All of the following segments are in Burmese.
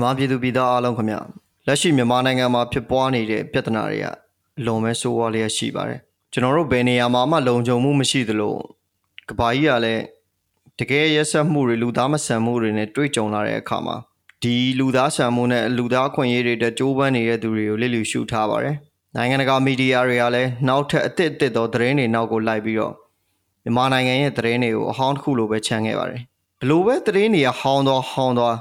မြန်မာပြည်သူပြည်သားအားလုံးခင်ဗျလက်ရှိမြန်မာနိုင်ငံမှာဖြစ်ပွားနေတဲ့ပြဿနာတွေကအလွန်ပဲဆိုးဝါးလျက်ရှိပါတယ်ကျွန်တော်တို့ဘယ်နေရာမှာမှလုံခြုံမှုမရှိသလိုကဘာကြီးကလည်းတကယ်ရက်ဆက်မှုတွေလူသားမဆန်မှုတွေနဲ့တွေ့ကြုံလာတဲ့အခါမှာဒီလူသားဆန်မှုနဲ့လူသားခွင့်ရေးတွေတက်ကြိုးပမ်းနေတဲ့သူတွေကိုလစ်လျူရှုထားပါတယ်နိုင်ငံတကာမီဒီယာတွေကလည်းနောက်ထပ်အသစ်အသစ်သောသတင်းတွေနောက်ကိုလိုက်ပြီးတော့မြန်မာနိုင်ငံရဲ့သတင်းတွေကိုအဟောင်းတစ်ခုလိုပဲခြံခဲ့ပါတယ်ဘလို့ပဲသတင်းတွေကဟောင်းသွားဟောင်းသွား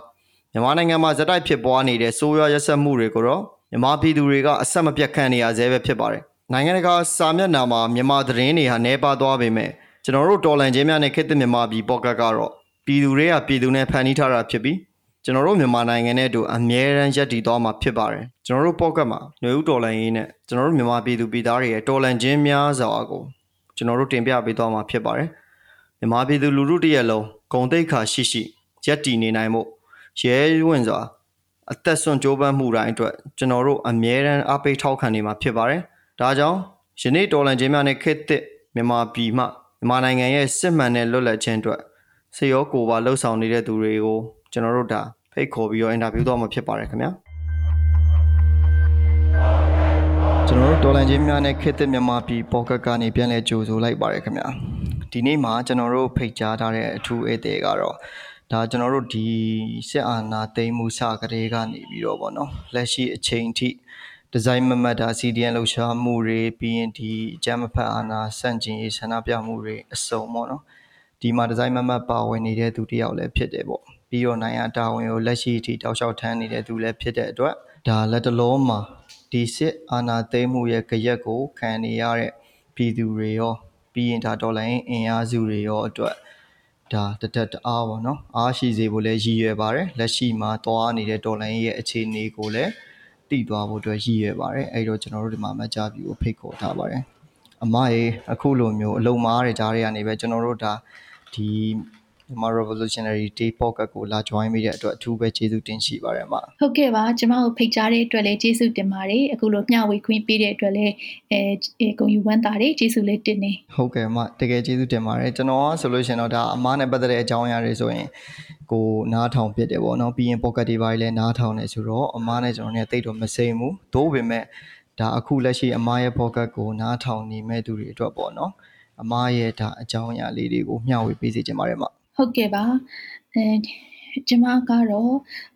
မြန်မာနိုင်ငံမှာဇက်တိုက်ဖြစ်ပွားနေတဲ့ဆိုးရွားရက်စက်မှုတွေကိုတော့မြန်မာပြည်သူတွေကအဆက်မပြတ်ခံနေရဆဲပဲဖြစ်ပါတယ်။နိုင်ငံတကာစာမျက်နှာမှာမြန်မာသတင်းတွေဟာနှဲပါသွားပေမဲ့ကျွန်တော်တို့တော်လန်ချင်းများနဲ့ခေတ်သစ်မြန်မာပြည်ပေါ့ကတ်ကတော့ပြည်သူတွေကပြည်သူနဲ့ဖန်တီးထားတာဖြစ်ပြီးကျွန်တော်တို့မြန်မာနိုင်ငံနဲ့အတူအမြဲတမ်းရပ်တည်သွားမှာဖြစ်ပါတယ်။ကျွန်တော်တို့ပေါ့ကတ်မှာຫນွေဦးတော်လန်ရေးနဲ့ကျွန်တော်တို့မြန်မာပြည်သူပြည်သားတွေရဲ့တော်လန်ချင်းများစွာကိုကျွန်တော်တို့တင်ပြပေးသွားမှာဖြစ်ပါတယ်။မြန်မာပြည်သူလူထုတရက်လုံးဂုံတိတ်ခါရှိရှိရပ်တည်နေနိုင်မှု ရဲဝင့်စွာအသက်ဆွန့်ကြိုးပမ်းမှုတိုင်းအတွက်ကျွန်တော်တို့အမြဲတမ်းအားပေးထောက်ခံနေမှာဖြစ်ပါတယ်။ဒါကြောင့်ယနေ့တော်လန်ချင်းများနဲ့ခေတ်သစ်မြန်မာပြည်မှမြန်မာနိုင်ငံရဲ့စစ်မှန်တဲ့လွတ်လပ်ခြင်းအတွက်စေရောကိုပါလှုပ်ဆောင်နေတဲ့သူတွေကိုကျွန်တော်တို့ဒါဖိတ်ခေါ်ပြီးတော့အင်တာဗျူးတော့မှာဖြစ်ပါတယ်ခင်ဗျာ။ကျွန်တော်တို့တော်လန်ချင်းများနဲ့ခေတ်သစ်မြန်မာပြည်ပေါ်ကတ်ကနေပြန်လည်ကြိုဆိုလိုက်ပါတယ်ခင်ဗျာ။ဒီနေ့မှာကျွန်တော်တို့ဖိတ်ကြားထားတဲ့အထူးဧည့်သည်ကတော့ ဒါကျွန်တော်တို့ဒီစစ်အာဏာသိမ်းမှုစကလေးကနေပြီးတော့ဗောနော်လက်ရှိအချိန်ထိဒီဇိုင်းမမတ်တာ CDN လှူရှားမှုတွေပြီးရင်ဒီအကြမ်းမဖက်အာဏာစန့်ကျင်ရေးဆန္ဒပြမှုတွေအစုံပေါ့နော်ဒီမှာဒီဇိုင်းမမတ်ပါဝင်နေတဲ့သူတယောက်လည်းဖြစ်တယ်ပေါ့ပြီးတော့နိုင်ရတာဝန်ကိုလက်ရှိအထိတောက်လျှောက်ထမ်းနေတဲ့သူလည်းဖြစ်တဲ့အတွက်ဒါလက်တလုံးမှာဒီစစ်အာဏာသိမ်းမှုရဲ့ကြရက်ကိုခံနေရတဲ့ပြည်သူတွေရောပြီးရင်ဒါဒေါ်လာအင်အားစုတွေရောအတွက် ဒါတတက်တအားပေါ့နော်အားရှိစေဖို့လည်းရည်ရွယ်ပါတယ်လက်ရှိမှာသွားနေတဲ့ဒေါ်လာရဲ့အခြေအနေကိုလည်းတည်သွားဖို့အတွက်ရည်ရွယ်ပါတယ်အဲ့တော့ကျွန်တော်တို့ဒီမှာမကြပြီကိုဖိတ်ခေါ်ထားပါတယ်အမရေအခုလိုမျိုးအလုံမားတဲ့ကြားတွေကနေပဲကျွန်တော်တို့ဒါဒီ မြန်မာ Revolutionary Day Podcast ကိုလာ join မိတဲ့အတွက်အထူးပဲကျေးဇူးတင်ရှိပါတယ်အမဟုတ်ကဲ့ပါကျမတို့ဖိတ်ကြားတဲ့အတွက်လည်းကျေးဇူးတင်ပါတယ်အခုလိုမျှဝေခွင့်ပေးတဲ့အတွက်လည်းအဲဂုဏ်ယူဝမ်းသာတယ်ကျေးဇူးလေးတင်နေဟုတ်ကဲ့အမတကယ်ကျေးဇူးတင်ပါတယ်ကျွန်တော်ဆိုလို့ရှိရင်တော့ဒါအမနဲ့ပတ်သက်တဲ့အကြောင်းအရာတွေဆိုရင်ကိုနားထောင်ဖြစ်တယ်ပေါ့နော်ပြီးရင် pocket တွေပါလည်းနားထောင်နေဆိုတော့အမနဲ့ကျွန်တော်နဲ့တိတ်တော့မစိမ့်ဘူးသို့ပေမဲ့ဒါအခုလက်ရှိအမရဲ့ pocket ကိုနားထောင်နေမဲ့သူတွေအတွက်ပေါ့နော်အမရဲ့ဒါအကြောင်းအရာလေးတွေကိုမျှဝေပေးစီချင်ပါတယ်မ ဟုတ်ကဲ့ပါအဲကျမကတော့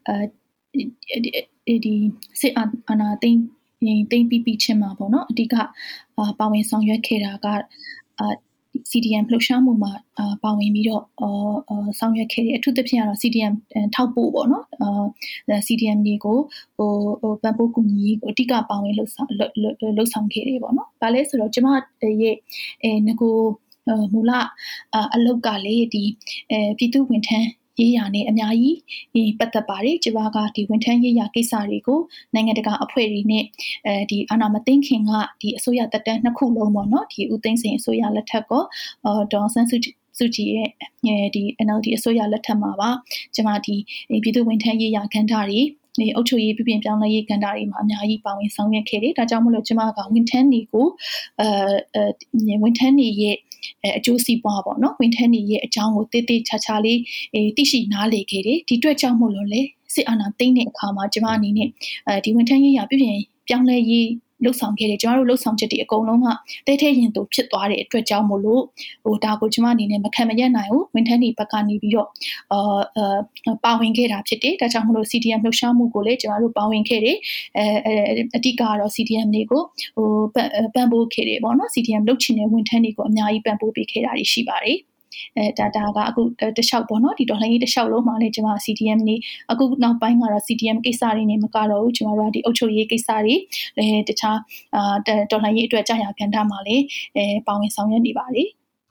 အဲဒီစစ်အာဏာသိမ်းသိမ်းပြီးပြီးချင်းမှာပေါ့နော်အဓိကပါဝင်ဆောင်ရွက်ခဲ့တာကအာ CDM လှုပ်ရှားမှုမှာအာပါဝင်ပြီးတော့အာဆောင်ရွက်ခဲ့တယ်အထူးသဖြင့်ကတော့ CDM ထောက်ပို့ပေါ့နော်အာ CDM တွေကိုဟိုဟိုပန်ပိုးကူညီကိုအဓိကပါဝင်လှုပ်ဆောင်လှုပ်ဆောင်ခဲ့တယ်ပေါ့နော်။ဘာလဲဆိုတော့ကျမရဲ့အဲငကို မူလအလုတ်ကလေဒီအဲပြည်သူဝန်ထမ်းရေးရာနဲ့အများကြီးပတ်သက်ပါတယ်ကျမကဒီဝန်ထမ်းရေးရာကိစ္စတွေကိုနိုင်ငံတကာအဖွဲ့တွေနဲ့အဲဒီအာဏာမသိမ်းခင်ကဒီအစိုးရတက်တန်းနှစ်ခုလုံးပေါ့နော်ဒီဦးသိန်းစိန်အစိုးရလက်ထက်ကဒေါ်ဆန်းစုကြည်စုကြည်ရဲ့ဒီ NLD အစိုးရလက်ထက်မှာပါကျမဒီပြည်သူဝန်ထမ်းရေးရာခန္ဓာတွေဒီအုပ်ချုပ်ရေးပြပြင်ပြောင်းလဲရေးကဏ္ဍတွေမှာအများကြီးပါဝင်ဆောင်ရွက်ခဲ့တယ်။ဒါကြောင့်မလို့ကျမကဝန်ထမ်းတွေကိုအဲဝန်ထမ်းတွေရဲ့ အကျိုးစီးပွားပေါ့နော်ဝန်ထမ်းတွေရဲ့အကြောင်းကိုတည်တည်ချာချာလေးသိရှိနားလည်ခဲ့တယ်။ဒီအတွက်ကြောင့်မို့လို့လေစစ်အာဏာသိမ်းတဲ့အခါမှာကျမအနေနဲ့အဲဒီဝန်ထမ်းရေးရာပြပြင်ပြောင်းလဲရေး လှုပ်ဆောင်ခဲ့တယ်ကျမတို့လှုပ်ဆောင်ချက်တွေအကုန်လုံးကတဲထဲရင်သူဖြစ်သွားတဲ့အတွက်ကြောင့်မို့လို့ဟိုဒါကိုကျမအနေနဲ့မခံမရနိုင်ဘူးဝန်ထမ်းတွေဘက်ကနေပြီးတော့အာပါဝင်ခဲ့တာဖြစ်တယ်ဒါကြောင့်မို့လို့ CDM လှုပ်ရှားမှုကိုလည်းကျမတို့ပါဝင်ခဲ့တယ်အဲအဓိကကတော့ CDM တွေကိုဟိုပံ့ပိုးခဲ့တယ်ပေါ့နော် CDM လှုပ်ချင်တဲ့ဝန်ထမ်းတွေကိုအများကြီးပံ့ပိုးပေးခဲ့တာရှိပါတယ် အဲဒါဒါကအခုတလျှောက်ပေါ့နော်ဒီဒေါ်လာကြီးတလျှောက်လုံးမှာလည်းကျွန်မ CDM နေအခုနောက်ပိုင်းကတော့ CDM ကိစ္စတွေနေမကတော့ဘူးကျွန်တော်တို့ဒီအုပ်ချုပ်ရေးကိစ္စတွေလည်းတခြားအာဒေါ်လာကြီးအတွက်ကြာရကန်တာမှာလည်းအဲပါဝင်ဆောင်ရွက်နေပါလေ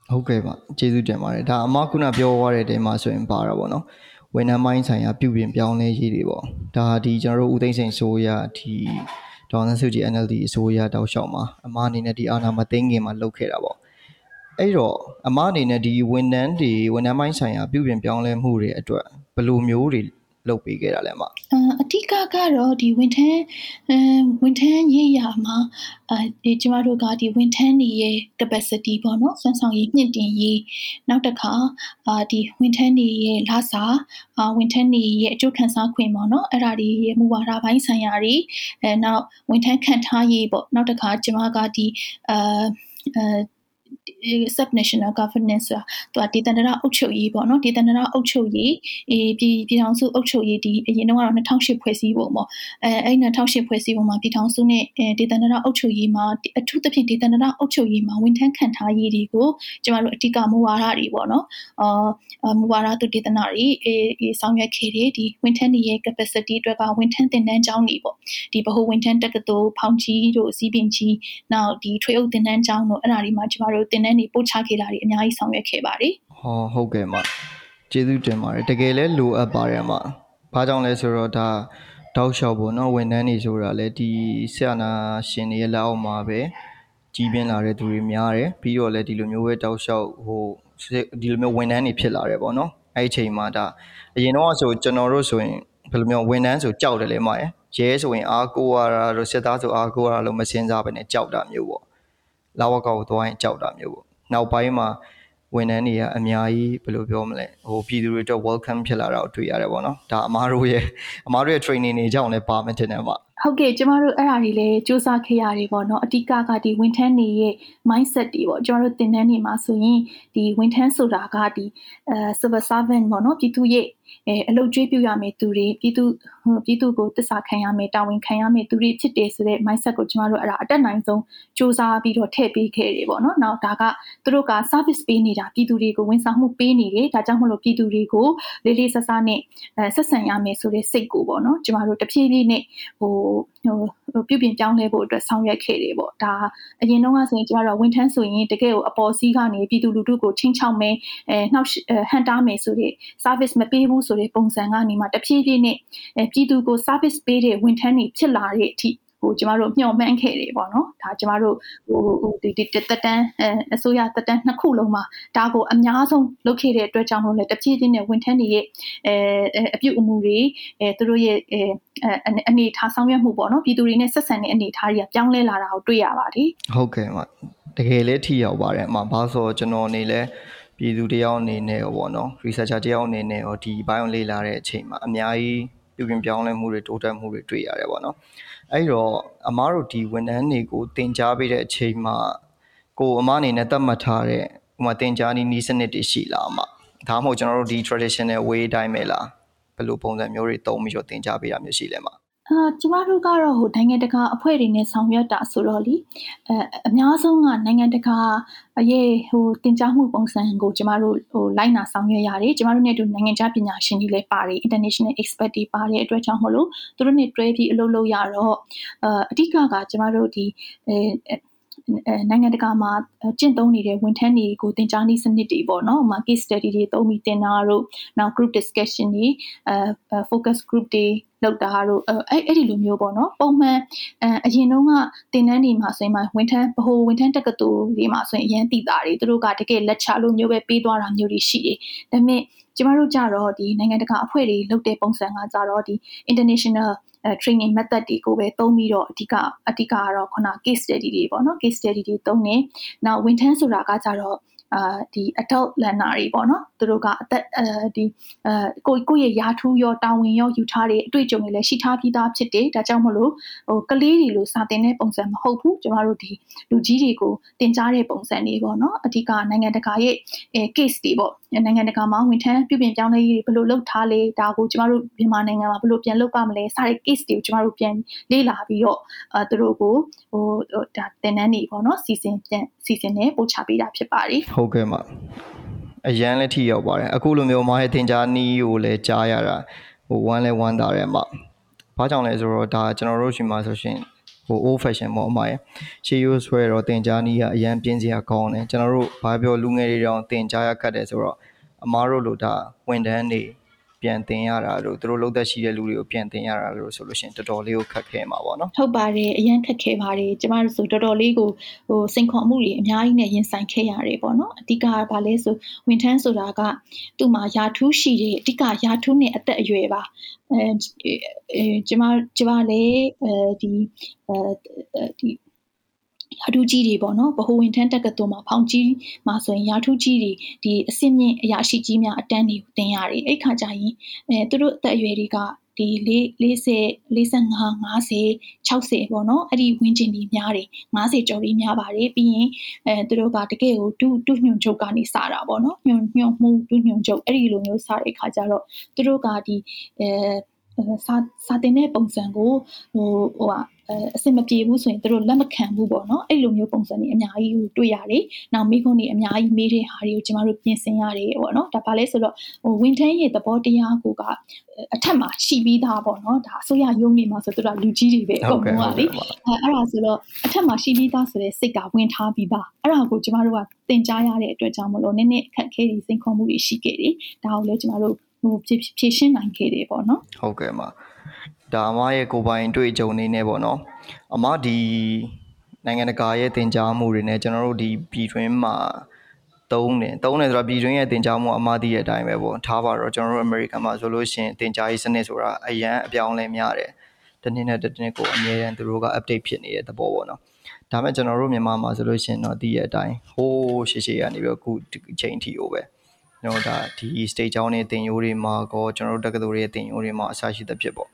ဟုတ်ကဲ့ပါကျေးဇူးတင်ပါတယ်ဒါအမခုနပြောသွားတဲ့အချိန်မှာဆိုရင်ပါတာပေါ့နော်ဝန်ထမ်းပိုင်းဆိုင်ရာပြုပြင်ပြောင်းလဲရေးတွေပေါ့ဒါဒီကျွန်တော်တို့ဦးသိန်းစိန်ဆိုရဒီဒေါ်နန်းစုကြည် NLD အစိုးရတောက်လျှောက်မှာအမအနေနဲ့ဒီအာဏာမသိမ်းခင်မှာလုပ်ခဲ့တာပေါ့ အဲ့တော့အမအနေနဲ့ဒီဝန်ထမ်းတွေဝန်ထမ်းပိုင်းဆိုင်ရာပြုပြင်ပြောင်းလဲမှုတွေအတွက်ဘယ်လိုမျိုးတွေလုပ်ပေးခဲ့တာလဲမအအဓိကကတော့ဒီဝန်ထမ်းအဲဝန်ထမ်းရေးရာမှာအဲဒီကျမတို့ကဒီဝန်ထမ်းတွေရဲ့ capacity ပေါ့နော်စွမ်းဆောင်ရည်မြင့်တင်ရေးနောက်တစ်ခါအာဒီဝန်ထမ်းတွေရဲ့လစာအာဝန်ထမ်းတွေရဲ့အကျိုးခံစားခွင့်ပေါ့နော်အဲ့ဒါတွေရဲ့မူဝါဒပိုင်းဆိုင်ရာတွေအဲနောက်ဝန်ထမ်းခန့်ထားရေးပေါ့နောက်တစ်ခါကျမကဒီအာအဲ sub national governance ဆိုတာသူကဒေသန္တရအုပ်ချုပ်ရေးပေါ့နော်ဒေသန္တရအုပ်ချုပ်ရေးအေးပြည်ပြည်ထောင်စုအုပ်ချုပ်ရေးဒီအရင်တော့ကတော့2008ဖွဲ့စည်းပုံပေါ့အဲအဲ့2008ဖွဲ့စည်းပုံမှာပြည်ထောင်စုနဲ့ဒေသန္တရအုပ်ချုပ်ရေးမှာအထူးသဖြင့်ဒေသန္တရအုပ်ချုပ်ရေးမှာဝန်ထမ်းခံထားရေးတွေကိုကျမတို့အတိကမူဝါဒတွေပေါ့နော်အာမူဝါဒသူဒေသနာတွေအေးဆောင်ရွက်ခဲ့တယ်ဒီဝန်ထမ်းတွေရဲ့ capacity အတွက်ကဝန်ထမ်းသင်တန်းကျောင်းတွေပေါ့ဒီဗဟိုဝန်ထမ်းတက္ကသိုလ်ဖောင်ကြီးတို့စီးပင်ကြီးနောက်ဒီထွေအုပ်သင်တန်းကျောင်းတို့အဲ့ဒါတွေမှာကျမတို့သင်တန်းတွေပို့ချခဲ့တာတွေအများကြီးဆောင်ရွက်ခဲ့ပါတယ်ဟောဟုတ်ကဲ့မကျေးဇူးတင်ပါတယ်တကယ်လဲလိုအပ်ပါတယ်မဘာကြောင့်လဲဆိုတော့ဒါတောက်လျှောက်ပေါ့နော်ဝန်ထမ်းတွေဆိုတာလဲဒီဆရာနာရှင်တွေရဲ့လက်အောက်မှာပဲကြီးပြင်းလာတဲ့သူတွေများတယ်ပြီးတော့လဲဒီလိုမျိုးပဲတောက်လျှောက်ဟိုဒီလိုမျိုးဝန်ထမ်းတွေဖြစ်လာတယ်ပေါ့နော်အဲ့ဒီအချိန်မှာဒါအရင်တော့ဆိုကျွန်တော်တို့ဆိုရင်ဘယ်လိုမျိုးဝန်ထမ်းဆိုကြောက်တယ်လေမရဲ့ရဲဆိုရင်အားကိုးရတာလို့စစ်သားဆိုအားကိုးရတာလို့မစင်စားပဲနဲ့ကြောက်တာမျိုးပေါ့ လာဝကောက်ကိုသွားရင်ကြောက်တာမျိုးပေါ့နောက်ပိုင်းမှာဝန်ထမ်းတွေကအများကြီးဘယ်လိုပြောမလဲဟိုပြည်သူတွေအတွက် welcome ဖြစ်လာတာကိုတွေ့ရတယ်ပေါ့နော်ဒါအမားတို့ရဲ့အမားတို့ရဲ့ training တွေကြောင့်လည်းပါမှတင်တယ်မှာဟုတ်ကဲ့ကျမတို့အဲ့ဒါတွေလည်းစူးစမ်းခဲ့ရတယ်ပေါ့နော်အတိကကဒီဝန်ထမ်းတွေရဲ့ mindset တွေပေါ့ကျမတို့သင်တန်းတွေမှာဆိုရင်ဒီဝန်ထမ်းဆိုတာကဒီအဲ civil servant ပေါ့နော်ပြည်သူရဲ့အဲအလုပ်ကျွေးပြုရမယ့်သူတွေပြည်သူပြည်သူကိုတစ္ဆာခံရမယ်တာဝန်ခံရမယ်သူတွေဖြစ်တယ်ဆိုတဲ့ mindset ကိုကျမတို့အဲ့ဒါအတက်နိုင်ဆုံးစူးစမ်းပြီးတော့ထည့်ပေးခဲ့တယ်ပေါ့နော်။နောက်ဒါကသူတို့က service ပေးနေတာပြည်သူတွေကိုဝန်ဆောင်မှုပေးနေတယ်ဒါကြောင့်မလို့ပြည်သူတွေကိုလေးလေးဆဆနဲ့အဲဆက်ဆံရမယ်ဆိုတဲ့စိတ်ကိုပေါ့နော်ကျမတို့တဖြည်းဖြည်းနဲ့ဟိုဟိုပြုပြင်ပြောင်းလဲဖို့အတွက်ဆောင်ရွက်ခဲ့တယ်ပေါ့ဒါအရင်တော့ကဆိုရင်ကျမတို့ဝန်ထမ်းဆိုရင်တကယ်ကိုအပေါ်စီးကနေပြည်သူလူထုကိုချင်းချောက်မယ်အဲနှောက်ဟန်တားမယ်ဆိုတဲ့ service မပေးဘူးဆိုတဲ့ပုံစံကနေမှတဖြည်းဖြည်းနဲ့အဲပြည်သူကို service ပေးတဲ့ဝန်ထမ်းတွေဖြစ်လာတဲ့အထိဟိုကျမတို့မျှော်မှန်းခဲ့တယ်ပေါ့နော်ဒါကျမတို့ဟိုဟိုဒီဒီတက်တန်းအဲအစိုးရတက်တန်းနှစ်ခုလုံးမှာဒါကိုအများဆုံးလုပ်ခဲ့တဲ့အတွက်ကြောင့်လို့လည်းတပြည့်ပြည့်နဲ့ဝန်ထမ်းတွေရဲ့အဲအပြုအမူတွေအဲသူတို့ရဲ့အဲအနေထားဆောင်ရွက်မှုပေါ့နော်ပြည်သူတွေနဲ့ဆက်ဆံတဲ့အနေထားတွေကပြောင်းလဲလာတာကိုတွေ့ရပါတယ်ဟုတ်ကဲ့ပါတကယ်လည်းထိရောက်ပါတယ်အမဘာဆိုကျွန်တော်နေလဲပြည်သူတယောက်အနေနဲ့ရောပေါ့နော် researcher တယောက်အနေနဲ့ရောဒီဘိုင်းကိုလေ့လာတဲ့အချိန်မှာအများကြီး ပြုပြင်ပြောင်းလဲမှုတွေတိုးတက်မှုတွေတွေ့ရတယ်ပေါ့နော်အဲ့တော့အမားတို့ဒီဝန်ထမ်းတွေကိုတင် जा ပေးတဲ့အချိန်မှာကိုအမားအနေနဲ့သတ်မှတ်ထားတဲ့ဥမာတင် जा နီးနီးစနစ်တွေရှိလားအမဒါမှမဟုတ်ကျွန်တော်တို့ဒီ traditional way အတိုင်းပဲလားဘယ်လိုပုံစံမျိုးတွေသုံးပြီးတော့တင် जा ပေးတာမျိုးရှိလဲမှာအာ ကျမတို့ကတော့ဟိုနိုင်ငံတကာအဖွဲ့တွေနဲ့ဆောင်ရွက်တာဆိုတော့လေအဲအများဆုံးကနိုင်ငံတကာအရေးဟိုတင်ကြားမှုပုံစံကိုကျမတို့ဟိုလိုက်နာဆောင်ရွက်ရတယ်ကျမတို့နဲ့အတူနိုင်ငံခြားပညာရှင်တွေလည်းပါတယ် international expert တွေပါတဲ့အတွက်ကြောင့်မလို့သူတို့နဲ့တွဲပြီးအလုပ်လုပ်ရတော့အာအဓိကကကျမတို့ဒီအဲနိုင်ငံတကာမှာကျင့်သုံးနေတဲ့ဝန်ထမ်းတွေကိုသင်ကြားနည်းစနစ်တွေပေါ့နော်။ case study တွေသုံးပြီးသင်တာတို့နောက် group discussion တွေအဲ focus group တွေ လောက်တာတို့အဲ့အဲ့ဒီလိုမျိုးပေါ့နော်ပုံမှန်အရင်တုန်းကတင်တန်းတွေမှာဆိုရင်ဝန်ထမ်းဗဟိုဝန်ထမ်းတက္ကသိုလ်တွေမှာဆိုရင်အရင်တည်တာတွေသူတို့ကတကယ်လက်ချလို့မျိုးပဲပေးသွားတာမျိုးတွေရှိတယ်ဒါပေမဲ့ကျမတို့ကြတော့ဒီနိုင်ငံတကာအဖွဲ့တွေလုပ်တဲ့ပုံစံကကြတော့ဒီ international training method တွေကိုပဲသုံးပြီးတော့အဓိကအဓိကကတော့ခုန case study တွေပေါ့နော် case study တွေသုံးနေ။နောက်ဝန်ထမ်းဆိုတာကကြတော့ အာဒီ adult learner တွေပေါ့နော်သူတို့ကအသက်အဲဒီအဲကိုကိုရဲ့ယာထူးရောတာဝန်ရောယူထားတဲ့အတွေ့အကြုံတွေလည်းရှိထားပြီးသားဖြစ်တယ်ဒါကြောင့်မလို့ဟိုကလေးတွေလိုစာတင်တဲ့ပုံစံမဟုတ်ဘူးကျမတို့ဒီလူကြီးတွေကိုတင်ကြားတဲ့ပုံစံတွေပေါ့နော်အဓိကနိုင်ငံတကာရဲ့အဲ case တွေပေါ့နိုင်ငံတကာမှာဝန်ထမ်းပြုပြင်ပြောင်းလဲရေးတွေဘယ်လိုလုပ်ထားလဲဒါကိုကျမတို့မြန်မာနိုင်ငံမှာဘယ်လိုပြန်လုပ်ပါမလဲစတဲ့ case တွေကိုကျမတို့ပြန်လေ့လာပြီးတော့အဲသူတို့ကိုဟိုဒါတင်နန်းတွေပေါ့နော်စီစဉ်ပြန်စီစဉ်နေပို့ချပေးတာဖြစ်ပါတယ်ဟုတ်ကဲ့ပါအရန်လည်းထိရောက်ပါတယ်အခုလိုမျိုးမားရဲ့သင်ကြားနီးကိုလည်းကြားရတာဟိုဝမ်းလဲဝမ်းသာတယ်မှာဘာကြောင့်လဲဆိုတော့ဒါကျွန်တော်တို့ရှင်မှာဆိုရှင်ဟို old fashion ပေါ့အမရဲ့ရှေးရိုးဆွဲတော့တင်ကြားနီးကအရန်ပြင်းစရာကောင်းတယ်ကျွန်တော်တို့ဘာပြောလူငယ်တွေတောင်တင်ကြားရခတ်တယ်ဆိုတော့အမားတို့လိုဒါဝန်ထမ်းတွေ ပြန်တင်ရတာလို့သူတို့လုံးသက်ရှိတဲ့လူတွေကိုပြန်တင်ရတာလို့ဆိုလို့ရှိရင်တော်တော်လေးကိုခက်ခဲမှာပေါ့နော်ဟုတ်ပါတယ်အရင်ခက်ခဲပါတယ်ကျမတို့ဆိုတော်တော်လေးကိုဟိုစိန်ခေါ်မှုတွေအများကြီးနဲ့ရင်ဆိုင်ခဲ့ရတယ်ပေါ့နော်အဓိကကဘာလဲဆိုဝန်ထမ်းဆိုတာကသူ့မှာယာထူးရှိတယ်အဓိကယာထူးနဲ့အသက်အရွယ်ပါအဲကျမကျမလည်းအဲဒီအဲဒီ ရာထူးကြီးတွေပေါ့နော်ဗဟိုဝန်ထမ်းတက္ကသိုလ်မှာဖောင်ကြီးမှာဆိုရင်ရာထူးကြီးတွေဒီအစစ်မြင့်အရာရှိကြီးများအတန်းတွေကိုတင်ရတယ်အဲ့ခါကျရင်အဲသူတို့အသက်အရွယ်တွေကဒီ40 45 50 60ပေါ့နော်အဲ့ဒီဝင်းကျင်ကြီးများတယ်50ကျော်ကြီးများပါတယ်ပြီးရင်အဲသူတို့ကတကယ်ကိုတူတူညွန်ချုပ်ကနေစတာပေါ့နော်ညွန်ညွန်မှုတူညွန်ချုပ်အဲ့ဒီလိုမျိုးစတဲ့အခါကျတော့သူတို့ကဒီအဲစာစာတင်တဲ့ပုံစံကိုဟိုဟို အဆင်မပြေဘူးဆိုရင်တို့လက်မခံဘူးပေါ့နော်အဲ့လိုမျိုးပုံစံတွေအများကြီးကိုတွေ့ရတယ်။နောက်မိခွန်းတွေအများကြီးမေးတဲ့ဟာတွေကိုကျမတို့ပြင်ဆင်ရတယ်ပေါ့နော်။ဒါပါလဲဆိုတော့ဟိုဝန်ထမ်းရဲ့သဘောတရားကိုကအထက်မှာရှိပြီးသားပေါ့နော်။ဒါအစိုးရရုံးနေမှာဆိုတော့လူကြီးတွေပဲအကုန်လုံးကလေ။အဲအဲ့ဒါဆိုတော့အထက်မှာရှိပြီးသားဆိုတဲ့စိတ်ကဝင်ထားပြီးသား။အဲ့ဒါကိုကျမတို့ကသင်ကြားရတဲ့အတွက်ကြောင့်မလို့နည်းနည်းအခက်အခဲတွေစိန်ခေါ်မှုတွေရှိခဲ့တယ်။ဒါကိုလည်းကျမတို့ဟိုဖြည့်ဖြည့်ရှင်းနိုင်ခဲ့တယ်ပေါ့နော်။ဟုတ်ကဲ့ပါ။ ဒါအမရဲ့ကိုပိုင်တွေ့ကြုံနေနေပေါ့နော်အမဒီနိုင်ငံတကာရဲ့တင် जा မှုတွေနဲ့ကျွန်တော်တို့ဒီပြည်တွင်းမှာသုံးတယ်သုံးတယ်ဆိုတော့ပြည်တွင်းရဲ့တင် जा မှုအမသိတဲ့အတိုင်းပဲပေါ့ထားပါတော့ကျွန်တော်တို့အမေရိကန်မှာဆိုလို့ရှိရင်တင် जा ရေးစနစ်ဆိုတာအရန်အပြောင်းလဲများတယ်တနေ့နဲ့တနေ့ကိုအမြဲတမ်းသူတို့က update ဖြစ်နေတဲ့သဘောပေါ့နော်ဒါမဲ့ကျွန်တော်တို့မြန်မာမှာဆိုလို့ရှိရင်တော့ဒီရဲ့အတိုင်းဟိုးရှေ့ရှေ့ကနေပြီးတော့အခုအချိန်ထိကိုပဲကျွန်တော်ဒါဒီ state ကျောင်းတွေတင်ရိုးတွေမှာကောကျွန်တော်တို့တက္ကသိုလ်တွေတင်ရိုးတွေမှာအစရှိသဖြင့်ပေါ့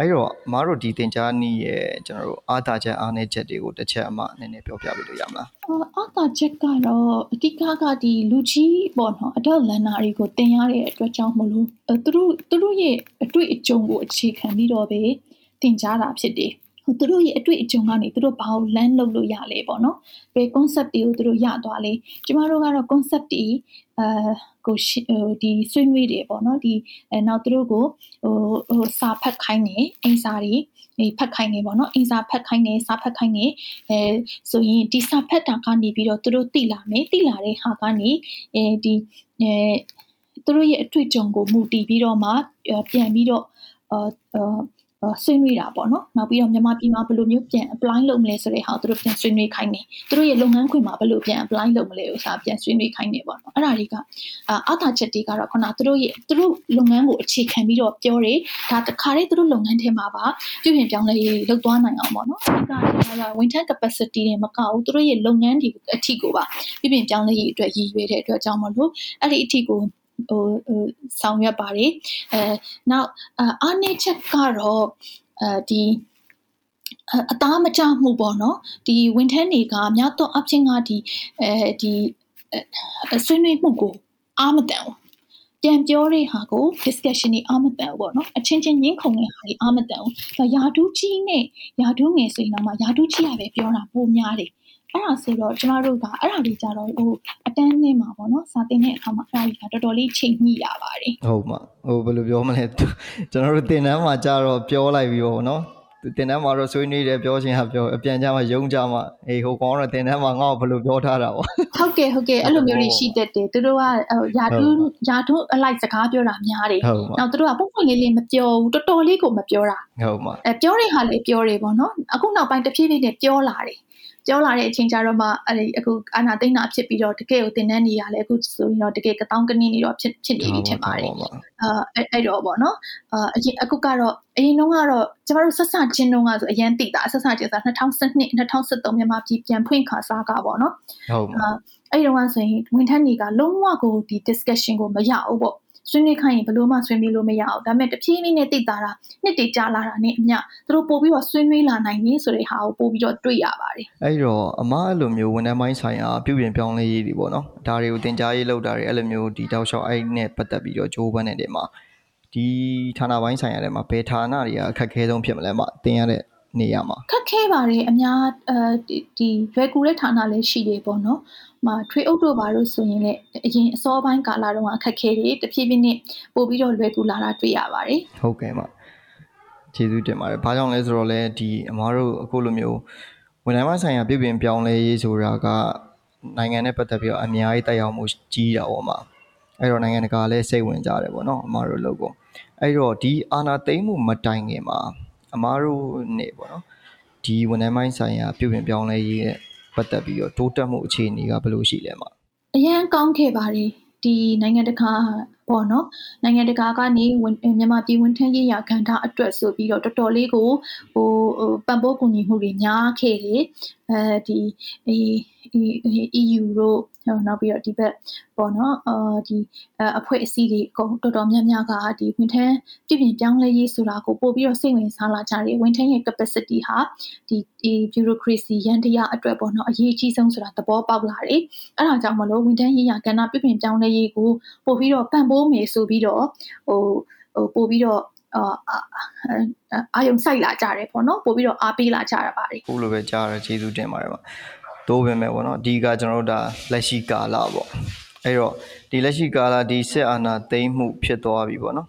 အဲ့တော့အမားတို့ဒီတင် जा နီးရဲ့ကျွန်တော်တို့အာသာချက်အားနည်းချက်တွေကိုတစ်ချက်အမနည်းနည်းပြောပြပေးလို့ရမလားအာသာချက်ကတော့အတိကကဒီလူကြီးပေါ့နော်အတော့လန်နာတွေကိုတင်ရတဲ့အတွက်ကြောင့်မလို့သူတို့သူတို့ရဲ့အတွေ့အကြုံကိုအခြေခံပြီးတော့ပဲတင် जा တာဖြစ်တယ်သူတို့ရဲ့အတွေ့အကြုံကနေသူတို့ဘာကို land လုပ်လို့ရလဲပေါ့နော်ဘယ် concept တွေကိုသူတို့ရသွားလဲကျမတို့ကတော့ concept တွေအာ ကိုဒီဆွေးနွေးတယ်ပေါ့နော်ဒီအဲနောက်သူတို့ကိုဟိုဟိုစာဖတ်ခိုင်းတယ်အင်စာတွေဖတ်ခိုင်းနေပေါ့နော်အင်စာဖတ်ခိုင်းနေစာဖတ်ခိုင်းနေအဲဆိုရင်ဒီစာဖတ်တာကနေပြီးတော့သူတို့သိလာမယ်သိလာတဲ့ဟာကနေအဲဒီအဲသူတို့ရဲ့အတွေ့အကြုံကိုမူတည်ပြီးတော့မှပြန်ပြီးတော့အာ ဆွေးနွေးတာပေါ့နော်နောက်ပြီးတော့မြန်မာပြည်မှာဘယ်လိုမျိုးပြန် apply လုပ်မလဲဆိုတဲ့ဟာကိုသူတို့ပြန်ဆွေးနွေးခိုင်းတယ်သူတို့ရဲ့လုပ်ငန်းခွင်မှာဘယ်လိုပြန် apply လုပ်မလဲဥစားပြန်ဆွေးနွေးခိုင်းတယ်ပေါ့နော်အဲ့ဒါတွေကအာအသာချက်တွေကတော့ခုနသူတို့ရဲ့သူတို့လုပ်ငန်းကိုအခြေခံပြီးတော့ပြောတယ်ဒါတခါတည်းသူတို့လုပ်ငန်းထဲမှာပါပြုပြင်ပြောင်းလဲရေးလုပ်သွားနိုင်အောင်ပေါ့နော်အဓိကကတော့ winter capacity တွေမကဘူးသူတို့ရဲ့လုပ်ငန်းတွေအထိကိုပါပြုပြင်ပြောင်းလဲရေးအတွက်ရည်ရွယ်တဲ့အတွက်ကြောင့်မလို့အဲ့ဒီအထိကို ဟိုဆောင်ရွက်ပါတယ်အဲနောက်အားနည်းချက်ကတော့အဲဒီအသားမကြမှုပေါ့နော်ဒီဝန်ထမ်းတွေကများတော့အချင်းကဒီအဲဒီဆွေးနွေးမှုကိုအားမတန်ဘူးပြန်ပြောတဲ့ဟာကို discussion တွေအားမတန်ဘူးပေါ့နော်အချင်းချင်းညှင်းခုန်တဲ့ဟာတွေအားမတန်ဘူးဒါယာဒူးကြီးနဲ့ယာဒူးငယ်ဆိုရင်တော့မှယာဒူးကြီးကပဲပြောတာပိုများတယ် အဲ့ဒါဆိုတော့ကျမတို့ကအဲ့ဒါလေးကြတော့ဟိုအတန်းနဲ့မှာပေါ့နော်စာသင်တဲ့အခါမှာအဲ့ဒါကြီးကတော်တော်လေးချိန်ညှိရပါတယ်ဟုတ်မှာဟိုဘယ်လိုပြောမလဲကျွန်တော်တို့သင်တန်းမှာကြတော့ပြောလိုက်ပြီးပေါ့နော်တင်တန်းမှာတော့ဆွေးနွေးတယ်ပြောချင်းဟာပြောအပြန်ကြမှာယုံကြမှာအေးဟိုကောင်ကတော့တင်တန်းမှာငါ့ကိုဘယ်လိုပြောထားတာပေါ့ဟုတ်ကဲ့ဟုတ်ကဲ့အဲ့လိုမျိုးတွေရှိတတ်တယ်သူတို့ကယာတူးယာတူးအလိုက်စကားပြောတာများတယ်နောက်သူတို့ကပုံပွင့်လေးလေးမပြောဘူးတော်တော်လေးကိုမပြောတာဟုတ်မှာအဲပြောတဲ့ဟာလေးပြောတယ်ပေါ့နော်အခုနောက်ပိုင်းတဖြည်းဖြည်းနဲ့ပြောလာတယ် ပြောလာတဲ့အချိန်ကျတော့မှအဲ့ဒီအခုအာနာသိန်းတာဖြစ်ပြီးတော့တကယ်ကိုတင်တဲ့နေရလဲအခုဆိုရင်တော့တကယ်ကတောင်းကနင်းနေတော့ဖြစ်ဖြစ်နေပြီထင်ပါတယ်အာအဲ့အဲ့တော့ပေါ့နော်အာအရင်အခုကတော့အရင်တုန်းကတော့ကျမတို့ဆက်ဆချင်းတုန်းကဆိုအရင်တိတာဆက်ဆချင်းဆို2012 2013မြန်မာပြည်ပြန်ဖွင့်ခါစားကပေါ့နော်ဟုတ်အာအဲ့ဒီတုန်းကဆိုရင်ဝန်ထမ်းတွေကလုံးဝကိုဒီ discussion ကိုမရဘူးပေါ့ ဆွေးနွေးခိုင်းရင်ဘလို့မှဆွေးနွေးလို့မရအောင်ဒါပေမဲ့တဖြည်းဖြည်းနဲ့တိတ်တာတာနှစ်တည်ကြလာတာနဲ့အမျှသူတို့ပို့ပြီးတော့ဆွေးနွေးလာနိုင်ပြီဆိုတဲ့ဟာကိုပို့ပြီးတော့တွေ့ရပါတယ်အဲ့တော့အမအဲ့လိုမျိုးဝန်ထမ်းပိုင်းဆိုင်ရာပြုပြင်ပြောင်းလဲရေးတွေပေါ့နော်ဒါတွေကိုတင် जा ရေးလောက်တာတွေအဲ့လိုမျိုးဒီတောက်လျှောက်အဲ့နဲ့ပတ်သက်ပြီးတော့ဂျိုးပန်းတဲ့နေမှာဒီဌာနပိုင်းဆိုင်ရာတွေမှာဘယ်ဌာနတွေကအခက်အခဲဆုံးဖြစ်မလဲမတင်ရတဲ့ နေရမှာခက်ခဲပါတယ်အများအဲဒီရွယ်ကူတဲ့ဌာနလည်းရှိတယ်ပေါ့နော်မှာထွေအုပ်တို့ဘာလို့ဆိုရင်လည်းအရင်အစောပိုင်းကာလတုန်းကအခက်ခဲတွေတဖြည်းဖြည်းနဲ့ပို့ပြီးတော့လွယ်ကူလာတာတွေ့ရပါတယ်ဟုတ်ကဲ့ပါကျေးဇူးတင်ပါတယ်ဘာကြောင့်လဲဆိုတော့လဲဒီအမားတို့အခုလိုမျိုးဝန်ထမ်းပိုင်းဆိုင်ရာပြည်ပြင်ပြောင်းလဲရေးဆိုတာကနိုင်ငံနဲ့ပတ်သက်ပြီးတော့အများကြီးတက်ရောက်မှုကြီးတာပေါ့မှာအဲ့တော့နိုင်ငံတကာလည်းစိတ်ဝင်ကြတယ်ပေါ့နော်အမားတို့လုပ်ကိုအဲ့တော့ဒီအာနာသိမ့်မှုမတိုင်ခင်မှာ အမားတို့နေပေါ့နော်ဒီဝန်ထမ်းပိုင်းဆိုင်ရာပြုပြင်ပြောင်းလဲရေးနဲ့ပတ်သက်ပြီးတော့တိုးတက်မှုအခြေအနေကဘယ်လိုရှိလဲမှာအရန်ကောင်းခဲ့ပါတယ်ဒီနိုင်ငံတကာပေါ့နော်နိုင်ငံတကာကနေမြန်မာပြည်ဝန်ထမ်းရေးရာကဏ္ဍအတွက်ဆိုပြီးတော့တော်တော်လေးကိုဟိုပံ့ပိုးကူညီမှုတွေများခဲ့တယ်အဲဒီ EU တို့နောက်ပြီးတော့ဒီဘက်ပေါ့နော်အာဒီအဖွဲ့အစည်းတွေအကုန်တော်တော်များများကဒီဝန်ထမ်းပြည်ပြင်ပြောင်းလဲရေးဆိုတာကိုပို့ပြီးတော့စိတ်ဝင်စားလာကြတယ်ဝန်ထမ်းရဲ့ capacity ဟာဒီဒီ bureaucracy ရန်တရားအတွက်ပေါ့နော်အရေးအကြီးဆုံးဆိုတာသဘောပေါက်လာတယ်အဲ့ဒါကြောင့်မလို့ဝန်ထမ်းရေးရာကဏ္ဍပြည်ပြင်ပြောင်းလဲရေးကိုပို့ပြီးတော့ပံ့ပိုးမယ်ဆိုပြီးတော့ဟိုဟိုပို့ပြီးတော့အာအာယုံဆိုင်လာကြတယ်ပေါ့နော်ပို့ပြီးတော့အားပေးလာကြရပါတယ်ခုလိုပဲကြားရကျေးဇူးတင်ပါတယ်ပါ တိုးပဲမဲ့ပေါ့နော်အဓိကကျွန်တော်တို့ဒါလက်ရှိကာလပေါ့အဲ့တော့ဒီလက်ရှိကာလဒီစစ်အာဏာသိမ်းမှုဖြစ်သွားပြီပေါ့နော်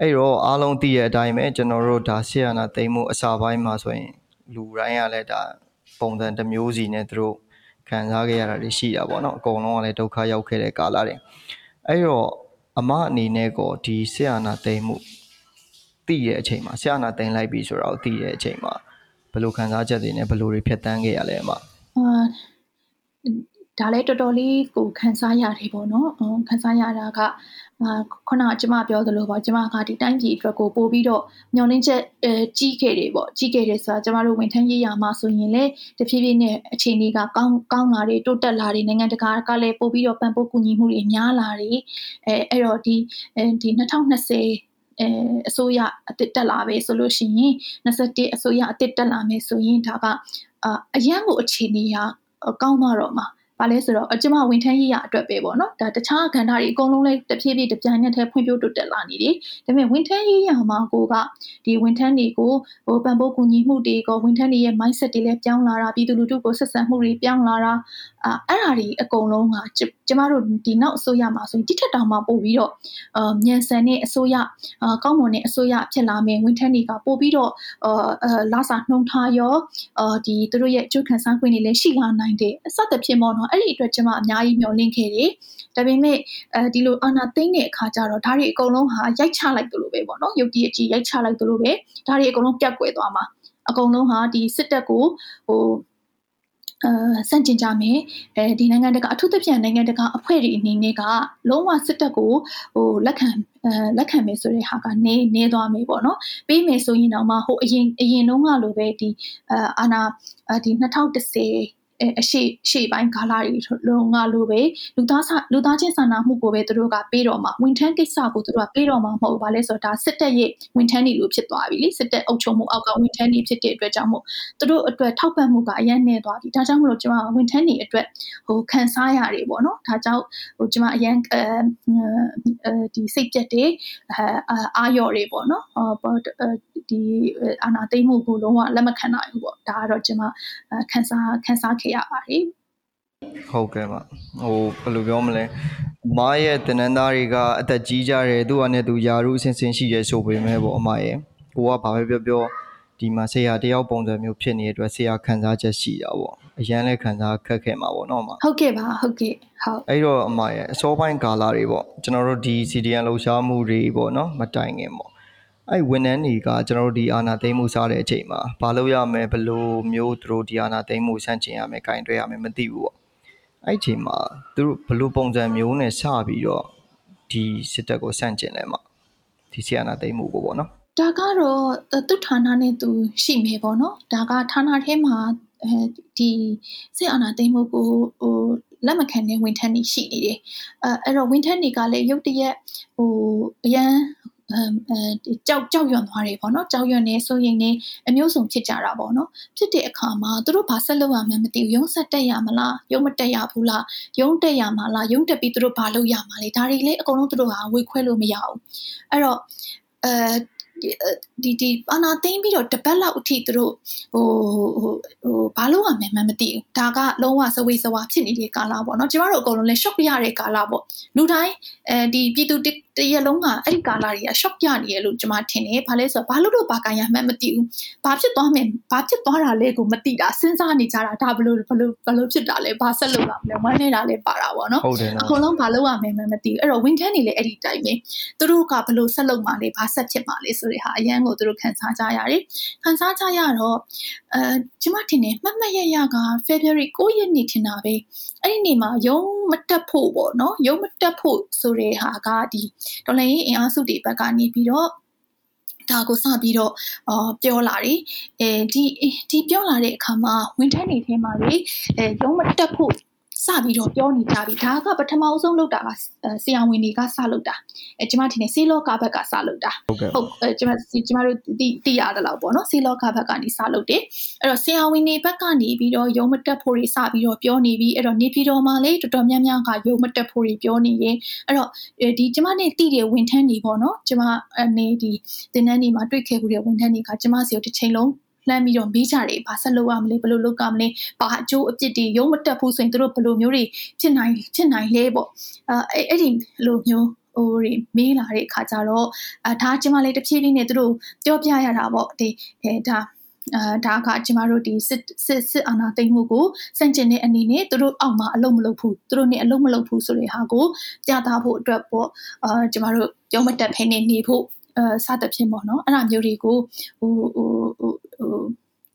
အဲ့တော့အားလုံးသိရတဲ့အတိုင်းပဲကျွန်တော်တို့ဒါစစ်အာဏာသိမ်းမှုအစာပိုင်းမှာဆိုရင်လူတိုင်းကလည်းဒါပုံစံတစ်မျိုးစီနဲ့သူတို့ခံစားခဲ့ရတာတွေရှိတာပေါ့နော်အကုန်လုံးကလည်းဒုက္ခရောက်ခဲ့တဲ့ကာလတွေအဲ့တော့အမအနေနဲ့ကောဒီစစ်အာဏာသိမ်းမှုသိတဲ့အချိန်မှာစစ်အာဏာသိမ်းလိုက်ပြီဆိုတော့သိတဲ့အချိန်မှာဘယ်လိုခံစားချက်တွေနဲ့ဘယ်လိုတွေဖြတ်တန်းခဲ့ရလဲအမ အာဒါလည်းတော်တော်လေးကိုခန်းစားရတယ်ပေါ့နော်။ခန်းစားရတာကအာခုနကကျမပြောသလိုပေါ့ကျမကဒီတိုင်းပြည်အတွက်ကိုပို့ပြီးတော့မျောလင်းချက်အဲကြီးခဲ့တယ်ပေါ့ကြီးခဲ့တယ်ဆိုတာကျမတို့ဝန်ထမ်းရေးရာမှာဆိုရင်လေတဖြည်းဖြည်းနဲ့အခြေအနေကကောင်းကောင်းလာတယ်တိုးတက်လာတယ်နိုင်ငံတကာကလည်းပို့ပြီးတော့ပံ့ပိုးကူညီမှုတွေများလာတယ်အဲအဲ့တော့ဒီဒီ2020 အဲအစိုးရအစ်တက်လာပဲဆိုလို့ရှိရင်21အစိုးရအစ်တက်လာမယ်ဆိုရင်ဒါကအအရန်ကိုအခြေအနေကကောင်းသွားတော့မှာဘာလဲဆိုတော့အကျမဝန်ထမ်းရေးရအတွက်ပဲပေါ့နော်ဒါတခြားကဏ္ဍတွေအကုန်လုံးလည်းတဖြည်းဖြည်းတပြိုင်နက်တည်းဖွံ့ဖြိုးတိုးတက်လာနေတယ်ဒါပေမဲ့ဝန်ထမ်းရေးရမှာကိုကဒီဝန်ထမ်းတွေကိုဟိုပံ့ပိုးကူညီမှုတွေကိုဝန်ထမ်းတွေရဲ့ mindset တွေလည်းပြောင်းလာတာပြည်သူလူထုကိုဆက်ဆံမှုတွေပြောင်းလာတာအာအဲ့ဒါတွေအကုန်လုံးကကျမတို့ဒီနောက်အစိုးရမှာဆိုရင်တိထက်တောင်မှပို့ပြီးတော့အာမြန်ဆန်တဲ့အစိုးရအာကောင်းမွန်တဲ့အစိုးရဖြစ်လာမယ်ဝန်ထမ်းတွေကပို့ပြီးတော့အာလာစာနှုံထားရောအာဒီသူတို့ရဲ့အကျိုးခံစား권တွေလည်းရှိလာနိုင်တယ်အစသဖြင့်ပေါ့နော်အဲ့ဒီအတွက်ကျွန်မအများကြီးမျှော်လင့်ခဲ့တယ်ဒါပေမဲ့အဲဒီလိုအာနာသိမ့်တဲ့အခါကျတော့ဒါတွေအကုန်လုံးဟာရိုက်ချလိုက်သလိုပဲပေါ့နော်ရုပ်တရက်ကြီးရိုက်ချလိုက်သလိုပဲဒါတွေအကုန်လုံးပြတ်ကွယ်သွားမှာအကုန်လုံးဟာဒီစစ်တပ်ကိုဟို အာစန့်ကျင်ကြမယ်အဲဒီနိုင်ငံတကာအထူးသဖြင့်နိုင်ငံတကာအဖွဲ့တွေအနေနဲ့ကလုံးဝစစ်တပ်ကိုဟိုလက်ခံအဲလက်ခံမယ်ဆိုတဲ့ဟာကနေနေသွားမယ်ပေါ့နော်ပြီးမယ်ဆိုရင်တော့မှဟိုအရင်အရင်တုန်းကလိုပဲဒီအာနာဒီ2010 အရှိရှေ့ပိုင်းကာလတွေလုံးကလိုပဲလူသားလူသားချင်းစာနာမှုကိုပဲသူတို့ကပေးတော့မှာဝန်ထမ်းကိစ္စကိုသူတို့ကပေးတော့မှာမဟုတ်ဘူး။ဘာလဲဆိုတော့ဒါစစ်တပ်ရဲ့ဝန်ထမ်းတွေလို့ဖြစ်သွားပြီလေ။စစ်တပ်အုပ်ချုပ်မှုအောက်ကဝန်ထမ်းတွေဖြစ်တဲ့အတွက်ကြောင့်မို့သူတို့အတွက်ထောက်ပံ့မှုကအရင်နေသွားပြီ။ဒါကြောင့်မလို့ကျွန်မဝန်ထမ်းတွေအတွက်ဟိုခံစားရတယ်ပေါ့နော်။ဒါကြောင့်ဟိုကျွန်မအရင်အဲဒီစိတ်ပြက်တွေအာရော်တွေပေါ့နော်။ဒီအာနာသိမ့်မှုကိုလုံးဝလက်မခံနိုင်ဘူးပေါ့။ဒါကတော့ကျွန်မခန်းစားခန်းစားခဲ့ရပါတယ်ဟုတ်ကဲ့ပါဟိုဘယ်လိုပြောမလဲမရဲ့တနန်းသားတွေကအသက်ကြီးကြတယ်သူကနဲ့သူယာရုအဆင်ဆင်ရှိရဲဆိုပေမဲ့ပေါ့အမရဲ့ကိုကဘာပဲပြောပြောဒီမှာဆရာတယောက်ပုံစံမျိုးဖြစ်နေတဲ့အတွက်ဆရာခံစားချက်ရှိတာပေါ့အရန်လည်းခံစားခက်ခဲမှာပေါ့နော်အမဟုတ်ကဲ့ပါဟုတ်ကဲ့ဟုတ်အဲ့တော့အမရဲ့အစောပိုင်းကာလတွေပေါ့ကျွန်တော်တို့ဒီ CDN လှူရှားမှုတွေပေါ့နော်မတိုင်ခင်ပေါ့ အဲ့ဝန်ထမ်းတွေကကျွန်တော်တို့ဒီအာနာသိမ်းမှုစားတဲ့အချိန်မှာဘာလို့ရမလဲဘလို့မျိုးသူတို့ဒီအာနာသိမ်းမှုဆန့်ကျင်ရမယ်၊ကင်တွဲရမယ်မသိဘူးပေါ့အဲ့အချိန်မှာသူတို့ဘလို့ပုံစံမျိုးနဲ့စပြီးတော့ဒီစစ်တပ်ကိုဆန့်ကျင်လဲမှာဒီဆီအာနာသိမ်းမှုကိုပေါ့နော်ဒါကတော့သူ့ဌာနနဲ့သူရှိမယ်ပေါ့နော်ဒါကဌာနထဲမှာအဲဒီစစ်အာဏာသိမ်းမှုကိုဟိုလက်မခံတဲ့ဝန်ထမ်းတွေရှိနေတယ်အဲအဲ့တော့ဝန်ထမ်းတွေကလည်းရုတ်တရက်ဟိုအရန်အဲ ကြောက်ကြောက်ရွံ့သွားတယ်ပေါ့နော်ကြောက်ရွံ့နေဆိုရင်နေအမျိုးစုံဖြစ်ကြတာပေါ့နော်ဖြစ်တဲ့အခါမှာသူတို့ဘာဆက်လုပ်ရမှန်းမသိဘူးရုံးဆက်တက်ရမလားရုံးမတက်ရဘူးလားရုံးတက်ရမှာလားရုံးတက်ပြီးသူတို့ဘာလုပ်ရမှာလဲဒါတွေလေအကုန်လုံးသူတို့ဟာဝေခွဲလို့မရဘူးအဲ့တော့အဲ ဒီဒီအာနာသိမ့်ပြီးတော့တပတ်လောက်အထိသူတို့ဟိုဟိုဟိုဘာလို့ရမယ်မှမသိဘူးဒါကလုံးဝစဝေးစဝါဖြစ်နေတဲ့ကာလပေါ့နော်ကျမတို့အကုန်လုံးလဲ shock ရတဲ့ကာလပေါ့လူတိုင်းအဲဒီပြည်သူတရက်လုံးကအဲ့ဒီကာလတွေက shock ရနေရလို့ကျမထင်တယ်ဘာလဲဆိုတော့ဘာလို့တော့ဘာကန်ရမှမသိဘူးဘာဖြစ်သွားမယ်ဘာဖြစ်သွားတာလဲကိုမသိတာစဉ်းစားနေကြတာဒါဘလို့ဘလို့ဘလို့ဖြစ်တာလဲဘာဆက်လုပ်ရမလဲဝမ်းနေတာလဲပါတာပေါ့နော်ဟုတ်တယ်နော်အကုန်လုံးဘာလုပ်ရမယ်မှမသိဘူးအဲ့တော့ win tan နေလေအဲ့ဒီတိုင်းပဲသူတို့ကဘလို့ဆက်လုပ်မှလဲဘာဆက်ဖြစ်မှလဲဆိုတဲ့ဟာအရန်ကိုသူတို့ခန်းစားကြရတယ်ခန်းစားကြရတော့အဲကျမထင်တယ်မှတ်မှတ်ရရက February 9ရက်နေ့ထင်တာပဲအဲ့ဒီနေ့မှာရုံးမတက်ဖို့ပေါ့နော်ရုံးမတက်ဖို့ဆိုတဲ့ဟာကဒီဒေါ်လာရေးအင်အားစုတွေဘက်ကနေပြီးတော့ဒါကိုစပြီးတော့အော်ပြောလာတယ်အဲဒီဒီပြောလာတဲ့အခါမှာဝင်ထက်နေထဲမှာလေအဲရုံးမတက်ဖို့ စပြီးတော့ပြောနေကြပြီဒါကပထမအဆုံးလုပ်တာကဆရာဝန်တွေကစလုပ်တာအဲကျမထင်တယ်ဆေးလောကဘက်ကစလုပ်တာဟုတ်ကဲ့ဟုတ်အဲကျမကျမတို့တိတိရတယ်လို့ပေါ့နော်ဆေးလောကဘက်ကနေစလုပ်တယ်အဲ့တော့ဆရာဝန်တွေဘက်ကနေပြီးတော့ရုံမတက်ဖို့တွေစပြီးတော့ပြောနေပြီးအဲ့တော့နေပြည်တော်မှာလေတော်တော်များများကရုံမတက်ဖို့တွေပြောနေရင်အဲ့တော့ဒီကျမနဲ့တိတဲ့ဝန်ထမ်းတွေပေါ့နော်ကျမအနေဒီတင်တန်းတွေမှာတွေ့ခဲ့မှုတဲ့ဝန်ထမ်းတွေကကျမစီကိုတစ်ချိန်လုံး လှမ်းပြီးတော့မေးကြတယ်ဘာဆက်လုပ်ရမလဲဘယ်လိုလုပ်ရမလဲဘာအကျိုးအပြစ်တွေရုံမတက်ဖို့ဆိုရင်တို့ဘယ်လိုမျိုးတွေဖြစ်နိုင်ဖြစ်နိုင်လဲပေါ့အဲအဲ့ဒီလိုမျိုးဟိုတွေမေးလာတဲ့အခါကျတော့အဲဒါကျမလေးတစ်ဖြည်းဖြည်းနဲ့သူတို့ပြောပြရတာပေါ့ဒီအဲဒါအာဒါကကျမတို့ဒီစစ်စစ်စစ်အာဏာသိမ်းမှုကိုစန့်ကျင်တဲ့အနေနဲ့သူတို့အောက်မှာအလုံးမလုပ်ဘူးသူတို့နဲ့အလုံးမလုပ်ဘူးဆိုတဲ့ဟာကိုပြသဖို့အတွက်ပေါ့အာကျမတို့ပြောမတက်ဖ ೇನೆ နေဖို့အဲစသဖြင့်ပေါ့နော်အဲ့ဒါမျိုးတွေကိုဟိုဟို ဟို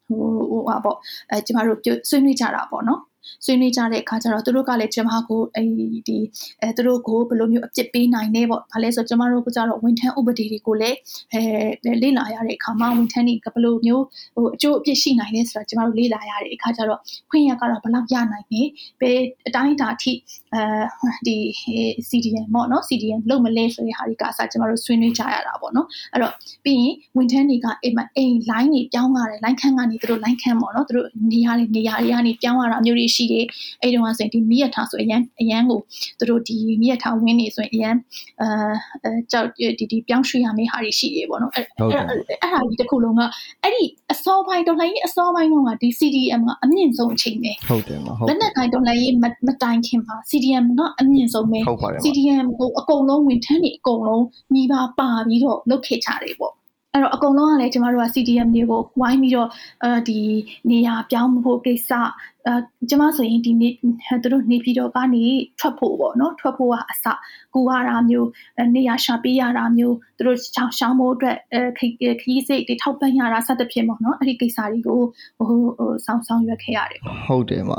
ဟိုဟိုဟိုပါပေါ့အဲကျမတို့ဆွေးနွေးကြတာပေါ့နော် ဆွေးနွေးကြတဲ့အခါကျတော့သူတို့ကလည်းကျမကိုအဲဒီအဲသူတို့ကိုဘယ်လိုမျိုးအပြစ်ပေးနိုင်လဲပေါ့။ဘာလဲဆိုတော့ကျမတို့ကကြတော့ဝန်ထမ်းဥပဒေတွေကိုလည်းအဲလေ့လာရတဲ့အခါမှာဝန်ထမ်းတွေကဘယ်လိုမျိုးဟိုအကျိုးအပြစ်ရှိနိုင်လဲဆိုတာကျမတို့လေ့လာရတဲ့အခါကျတော့ခွင့်ရကတော့ဘယ်လောက်ရနိုင်လဲ။ဘယ်အတိုင်းအတာအထိအဲဒီ CDM ပေါ့နော် CDM လုံးမလဲဆိုတဲ့ဟာတွေကအစားကျမတို့ဆွေးနွေးကြရတာပေါ့နော်။အဲ့တော့ပြီးရင်ဝန်ထမ်းတွေကအိမ်မှာအိမ် line တွေပြောင်းရတယ် line ခန်းကနေသူတို့ line ခန်းပေါ့နော်သူတို့နေရာတွေနေရာတွေကနေပြောင်းရတာမျိုးတွေရှိတယ်အဲ့တုန်းကဆိုရင်ဒီမိရထားဆိုအရန်အရန်ကိုသူတို့ဒီမိရထားဝင်းနေဆိုရင်အရန်အဲကြောက်ဒီဒီပြောင်းရွှေ့ရမယ့်ဟာတွေရှိတယ်ပေါ့နော်အဲ့အဲ့အဲ့ဟာဒီတစ်ခုလုံးကအဲ့ဒီအစောပိုင်းတော်လှန်ရေးအစောပိုင်းတော့ကဒီ CDM ကအမြင့်ဆုံးအချိန်ပဲဟုတ်တယ်မဟုတ်လက်နက်ကိုင်တော်လှန်ရေးမတိုင်ခင်မှာ CDM ကအမြင့်ဆုံးပဲဟုတ်ပါတယ် CDM ကိုအကုန်လုံးဝင်ထမ်းနေအကုန်လုံးညီပါပါပြီးတော့လုတ်ခေချတယ်ပေါ့ အဲ့တော့အကုန်လုံးကလည်းကျမတို့က CDM တွေကိုဝိုင်းပြီးတော့အဲဒီနေရာပြောင်းဖို့ကိစ္စအဲကျမဆိုရင်ဒီနေ့သူတို့နေပြီးတော့ကနေထွက်ဖို့ပေါ့နော်ထွက်ဖို့ကအစကူရတာမျိုးနေရာရှာပေးရတာမျိုးသူတို့ချောင်းရှောင်းဖို့အတွက်ခရီးစိတ်တွေထောက်ပံ့ရတာစသဖြင့်ပေါ့နော်အဲ့ဒီကိစ္စတွေကိုဟိုဟိုဆောင်းဆောင်းရွက်ခဲ့ရတယ်ပေါ့ဟုတ်တယ်မ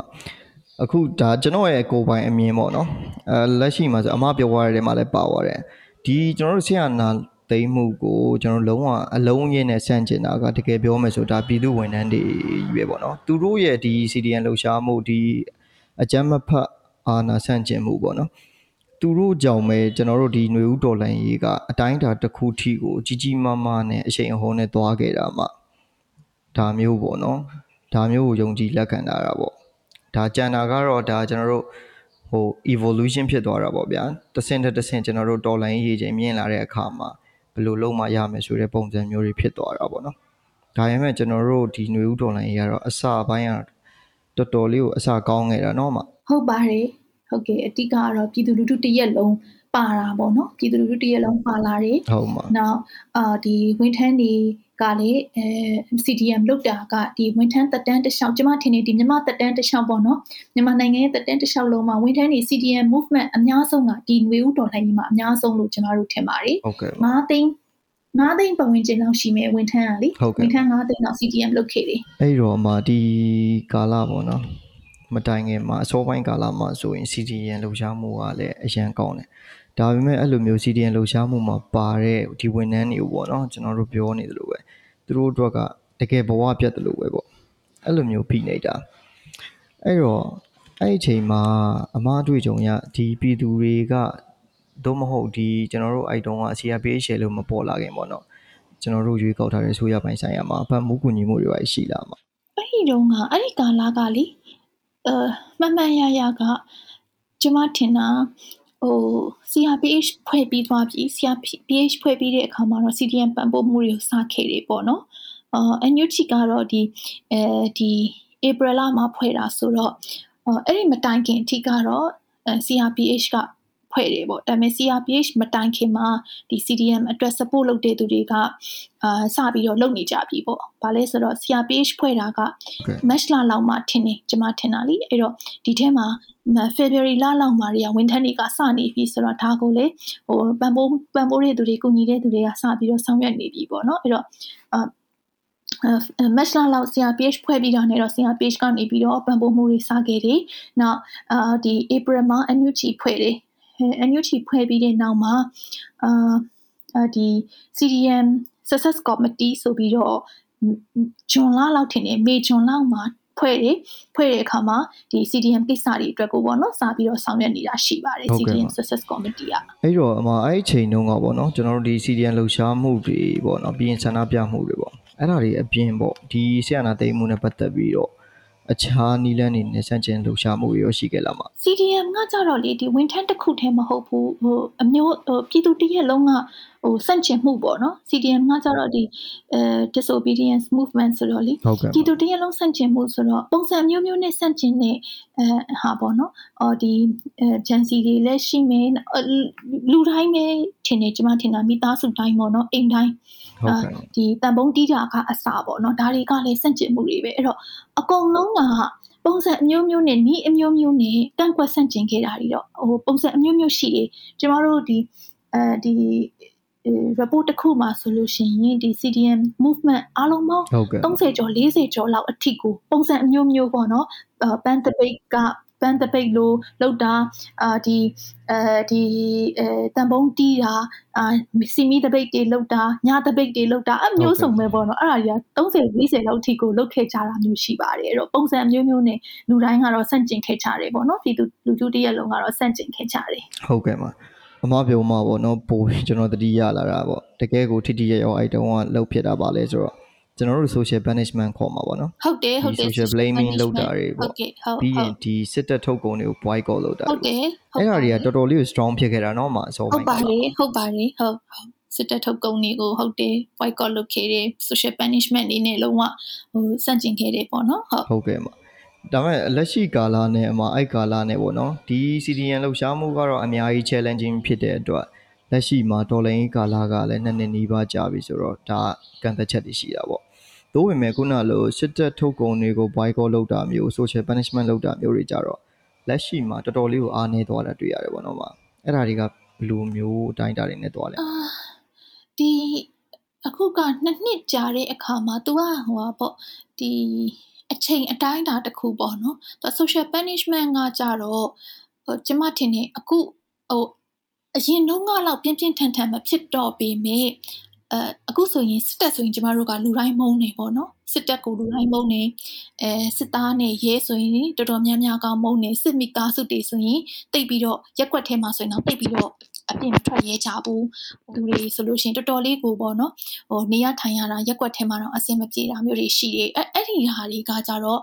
အခုဒါကျွန်တော်ရဲ့ကိုယ်ပိုင်အမြင်ပေါ့နော်အဲလက်ရှိမှာဆိုအမပြောသွားတဲ့မှာလည်းပါသွားတယ်ဒီကျွန်တော်တို့ဆရာနာ သိမ်းမှုကိုကျွန်တော်လုံးဝအလုံးရင်းနဲ့ဆန့်ကျင်တာကတကယ်ပြောမယ်ဆိုဒါပြည်သူဝန်ထမ်းတွေပဲပေါ့နော်သူတို့ရဲ့ဒီ CDN လှူရှားမှုဒီအကြမ်းမဖက်အာဏာဆန့်ကျင်မှုပေါ့နော်သူတို့ကြောင့်ပဲကျွန်တော်တို့ဒီຫນွေဦးတော်လန်ရေးကအတိုင်းအတာတစ်ခုထိကိုကြီးကြီးမားမားနဲ့အရှိန်အဟုန်နဲ့သွားခဲ့တာမှဒါမျိုးပေါ့နော်ဒါမျိုးကိုယုံကြည်လက်ခံတာတာပေါ့ဒါကြံတာကတော့ဒါကျွန်တော်တို့ဟို evolution ဖြစ်သွားတာပေါ့ဗျာတစ်ဆင့်တစ်ဆင့်ကျွန်တော်တို့တော်လိုင်းရေးချိန်မြင့်လာတဲ့အခါမှာ ဘယ်လိုလုပ်မှရမယ်ဆိုတဲ့ပုံစံမျိုးတွေဖြစ်သွားတာပေါ့နော်ဒါပေမဲ့ကျွန်တော်တို့ဒီຫນွေဦးတော်လိုင်းရေးကတော့အစပိုင်းကတော်တော်လေးကိုအစကောင်းခဲ့တာเนาะမ ဟုတ်ပါတယ်ဟုတ်ကဲ့အတိကကတော့ပြည်သူလူထုတရက်လုံး ပါတာပေါ့နော်ပြည်သူလူထုတရက်လုံးပါလာတယ်ဟုတ်မှာနောက်အာဒီဝန်ထမ်းတွေကလည်းအဲ CDM လောက်တာကဒီဝန်ထမ်းတက်တန်းတစ်လျှောက်ကျမထင်နေဒီမြန်မာတက်တန်းတစ်လျှောက်ပေါ့နော်မြန်မာနိုင်ငံရဲ့တက်တန်းတစ်လျှောက်လုံးမှာဝန်ထမ်းတွေ CDM movement အများဆုံးကဒီຫນွေဥတော်လှန်ရေးမှာအများဆုံးလို့ကျမတို့ထင်ပါတယ်ဟုတ်ကဲ့ငါးသိန်းငါးသိန်းပတ်ဝန်းကျင်လောက်ရှိမယ်ဝန်ထမ်းကလေဟုတ်ကဲ့ဝန်ထမ်းငါးသိန်းလောက် CDM လုပ်ခဲ့တယ်အဲ့တော့အမဒီကာလပေါ့နော်မတိုင်ခင်မှာအစောပိုင်းကာလမှာဆိုရင် CDN လှူရှားမှုကလည်းအရန်ကောင်းတယ် ဒါပေမဲ့အဲ့လိုမျိုး CDN လှူရှားမှုမှာပါတဲ့ဒီဝန်ထမ်းတွေပေါ့နော်ကျွန်တော်တို့ပြောနေသလိုပဲသူတို့အတွက်ကတကယ်ဘဝပြတ်တယ်လို့ပဲပေါ့အဲ့လိုမျိုးဖိနေတာအဲ့တော့အဲ့ဒီအချိန်မှာအမားအတွေ့အကြုံရဒီပြည်သူတွေကသို့မဟုတ်ဒီကျွန်တော်တို့အဲ့တုန်းက CRPH လို့မပေါ်လာခင်ပေါ့နော်ကျွန်တော်တို့ရွေးကောက်ထားတဲ့ဆိုရပိုင်းဆိုင်ရာမှာအဖတ်မှုကူညီမှုတွေပါရှိလာမှာအဲ့ဒီတုန်းကအဲ့ဒီကာလကလေအဲမှန်မှန်ရရကကျမထင်တာ ဟို CRPH ဖွဲ့ပြီးသွားပြီ CRPH ဖွဲ့ပြီးတဲ့အခါမှာတော့ CDM ပံ့ပိုးမှုတွေကိုစခဲ့တယ်ပေါ့နော်အာ NUG ကတော့ဒီအဲဒီ April လမှာဖွဲ့တာဆိုတော့အဲ့ဒီမတိုင်ခင်အထိကတော့ CRPH က ဖွဲ့တယ်ပေါ့ဒါပေမဲ့ CRPH မတိုင်ခင်မှာဒီ CDM အတွက် support လုပ်တဲ့သူတွေကအာစပြီးတော့လုပ်နေကြပြီပေါ့။ဘာလဲဆိုတော့ CRPH ဖွဲ့တာက match လလောက်မှထင်နေကျွန်မထင်တာလीအဲ့တော့ဒီထဲမှာ February လလောက်မှာတွေကဝန်ထမ်းတွေကစနေပြီဆိုတော့ဒါကိုလေဟိုပံပိုးပံပိုးတဲ့သူတွေကုညီတဲ့သူတွေကစပြီးတော့ဆောင်ရွက်နေပြီပေါ့နော်အဲ့တော့အာမက်လာလောက် CRPH ဖွဲ့ပြီးတော့နေတော့ CRPH ကနေပြီးတော့ပံပိုးမှုတွေစခဲ့တယ်။နောက်အာဒီ April မှာ NUG ဖွဲ့တယ် NUG ဖွဲ့ပြီးတဲ့နောက်မှာအာဒီ CDM success committee ဆိုပြီးတော့ဂျွန်လလောက်ထင်တယ်မေဂျွန်လောက်မှာဖွဲ့တယ်ဖွဲ့တဲ့အခါမှာဒီ CDM ကိစ္စတွေအတွက်ကိုပေါ့နော်စာပြီးတော့ဆောင်ရွက်နေတာရှိပါတယ် CDM success committee ကအဲ့တော့အမအဲ့အချိန်တုန်းကပေါ့နော်ကျွန်တော်တို့ဒီ CDM လှူရှားမှုတွေပေါ့နော်ပြီးရင်ဆန္ဒပြမှုတွေပေါ့အဲ့ဒါတွေအပြင်ပေါ့ဒီဆရာနာသိမ်းမှုနဲ့ပတ်သက်ပြီးတော့ အခြားနီလန်းနေနဲ့ဆန့်ကျင်လှုပ်ရှားမှုရောရှိခဲ့လာမှာ CDM ကကြတော့လေဒီဝန်ထမ်းတစ်ခုတည်းမဟုတ်ဘူးဟိုအမျိုးဟိုပြည်သူတရက်လုံးက ဟိုဆန့်ကျင်မှုပေါ့နော် CDM ကကြတော့ဒီအဲ disobedience movement ဆိုတော့လေပြည်သူတရက်လုံးဆန့်ကျင်မှုဆိုတော့ပုံစံမျိုးမျိုးနဲ့ဆန့်ကျင်တဲ့အဲဟာပေါ့နော်အော်ဒီဂျန်စီတွေလည်းရှိမယ်လူတိုင်းပဲထင်တယ်ကျွန်မထင်တာမိသားစုတိုင်းပေါ့နော်အိမ်တိုင်းဟုတ်ကဲ့ဒီတန်ပုံးတီးတာကအစာပေါ့နော်ဒါတွေကလည်းဆန့်ကျင်မှုတွေပဲအဲ့တော့အကုန်လုံးကပုံစံအမျိုးမျိုးနဲ့နီးအမျိုးမျိုးနဲ့တန့်ကွက်ဆန့်ကျင်ခဲ့တာတွေတော့ဟိုပုံစံအမျိုးမျိုးရှိတယ်ကျမတို့ဒီအဲဒီ report တစ်ခုမှာဆိုလို့ရှိရင်ဒီ CDM movement အားလုံးပေါင်း30ကျော်40ကျော်လောက်အထိကိုပုံစံအမျိုးမျိုးပေါ့နော်ပန်းတပိတ်ကပန်းတပိတ်လိုလောက်တာအာဒီအဲဒီအဲတန်ပုံးတီးတာအာစီမီတပိတ်တွေလောက်တာညတပိတ်တွေလောက်တာအမျိုးစုံပဲပေါ့နော်အဲ့ဒါကြီးက30 40လောက်ထိကိုလောက်ခဲ့ကြတာမျိုးရှိပါတယ်အဲ့တော့ပုံစံမျိုးမျိုးနဲ့လူတိုင်းကတော့စန့်ကျင်ခဲ့ကြတယ်ပေါ့နော်ပြည်သူလူထုတရက်လုံးကတော့စန့်ကျင်ခဲ့ကြတယ်ဟုတ်ကဲ့ပါ အမပြောမှာပေါ့နော်ပိုကျွန်တော်တတိရလာတာပေါ့တကယ်ကိုထိထိရရောအဲ့တုန်းကလှုပ်ဖြစ်တာပါလဲဆိုတော့ကျွန်တော်တို့ social punishment ခေါ်မှာပေါ့နော်ဟုတ်တယ်ဟုတ်တယ် social blaming လုပ်တာတွေပေါ့ပြီးရင်ဒီစစ်တပ်ထုတ်ကုန်တွေကို boycott လုပ်တာဟုတ်တယ်အဲ့ဒါတွေကတော်တော်လေး strong ဖြစ်ခဲ့တာเนาะမှာအစောပိုင်းဟုတ်ပါတယ်ဟုတ်ပါတယ်ဟုတ်စစ်တပ်ထုတ်ကုန်တွေကိုဟုတ်တယ် boycott လုပ်ခဲ့တယ် social punishment နေနဲ့လုံးဝဟိုစန့်ကျင်ခဲ့တယ်ပေါ့နော်ဟုတ်ဟုတ်ကဲ့မှာ ဒါပေမဲ့လက်ရှိကာလနဲ့အမအဲ့ကာလနဲ့ပေါ့နော်ဒီ CDN လှုပ်ရှားမှုကတော့အများကြီး challenging ဖြစ်တဲ့အတွက်လက်ရှိမှာဒေါ်လာရင်းကာလကလည်းနှစ်နှစ်နီးပါးကြာပြီဆိုတော့ဒါကန့်သက်ချက်တွေရှိတာပေါ့သို့ပေမဲ့ခုနလိုစစ်တပ်ထုတ်ကုန်တွေကို boycott လုပ်တာမျိုး social punishment လုပ်တာမျိုးတွေကြတော့လက်ရှိမှာတော်တော်လေးကိုအားနည်းသွားတာတွေ့ရတယ်ပေါ့နော်မှာအဲ့ဒါတွေကဘယ်လိုမျိုးအတိုင်းအတာတွေနဲ့သွားလဲဒီအခုကနှစ်နှစ်ကြာတဲ့အခါမှာ तू ကဟိုပါပေါ့ဒီ အချိန်အတိုင်းအတာတစ်ခုပေါ့နော်သူ social punishment ကကြတော့ကျမထင်တယ်အခုဟိုအရင်တုန်းကလောက်ပြင်းပြင်းထန်ထန်မဖြစ်တော့ပေမဲ့အဲအခုဆိုရင်စစ်တပ်ဆိုရင်ကျမတို့ကလူတိုင်းမုန်းနေပေါ့နော်စစ်တပ်ကိုလူတိုင်းမုန်းနေအဲစစ်သားနဲ့ရဲဆိုရင်တော်တော်များများကမုန်းနေစစ်မိသားစုတွေဆိုရင်တိတ်ပြီးတော့ရက်ွက်ထဲမှာဆိုရင်တော့တိတ်ပြီးတော့ အပြင်ထွက်ရဲကြဘူးလူတွေဆိုလို့ရှိရင်တော်တော်လေးကိုပေါ့နော်ဟိုနေရထိုင်ရတာရက်ွက်ထဲမှာတော့အဆင်မပြေတာမျိုးတွေရှိတယ်အဲအဲ့ဒီဟာတွေကကြတော့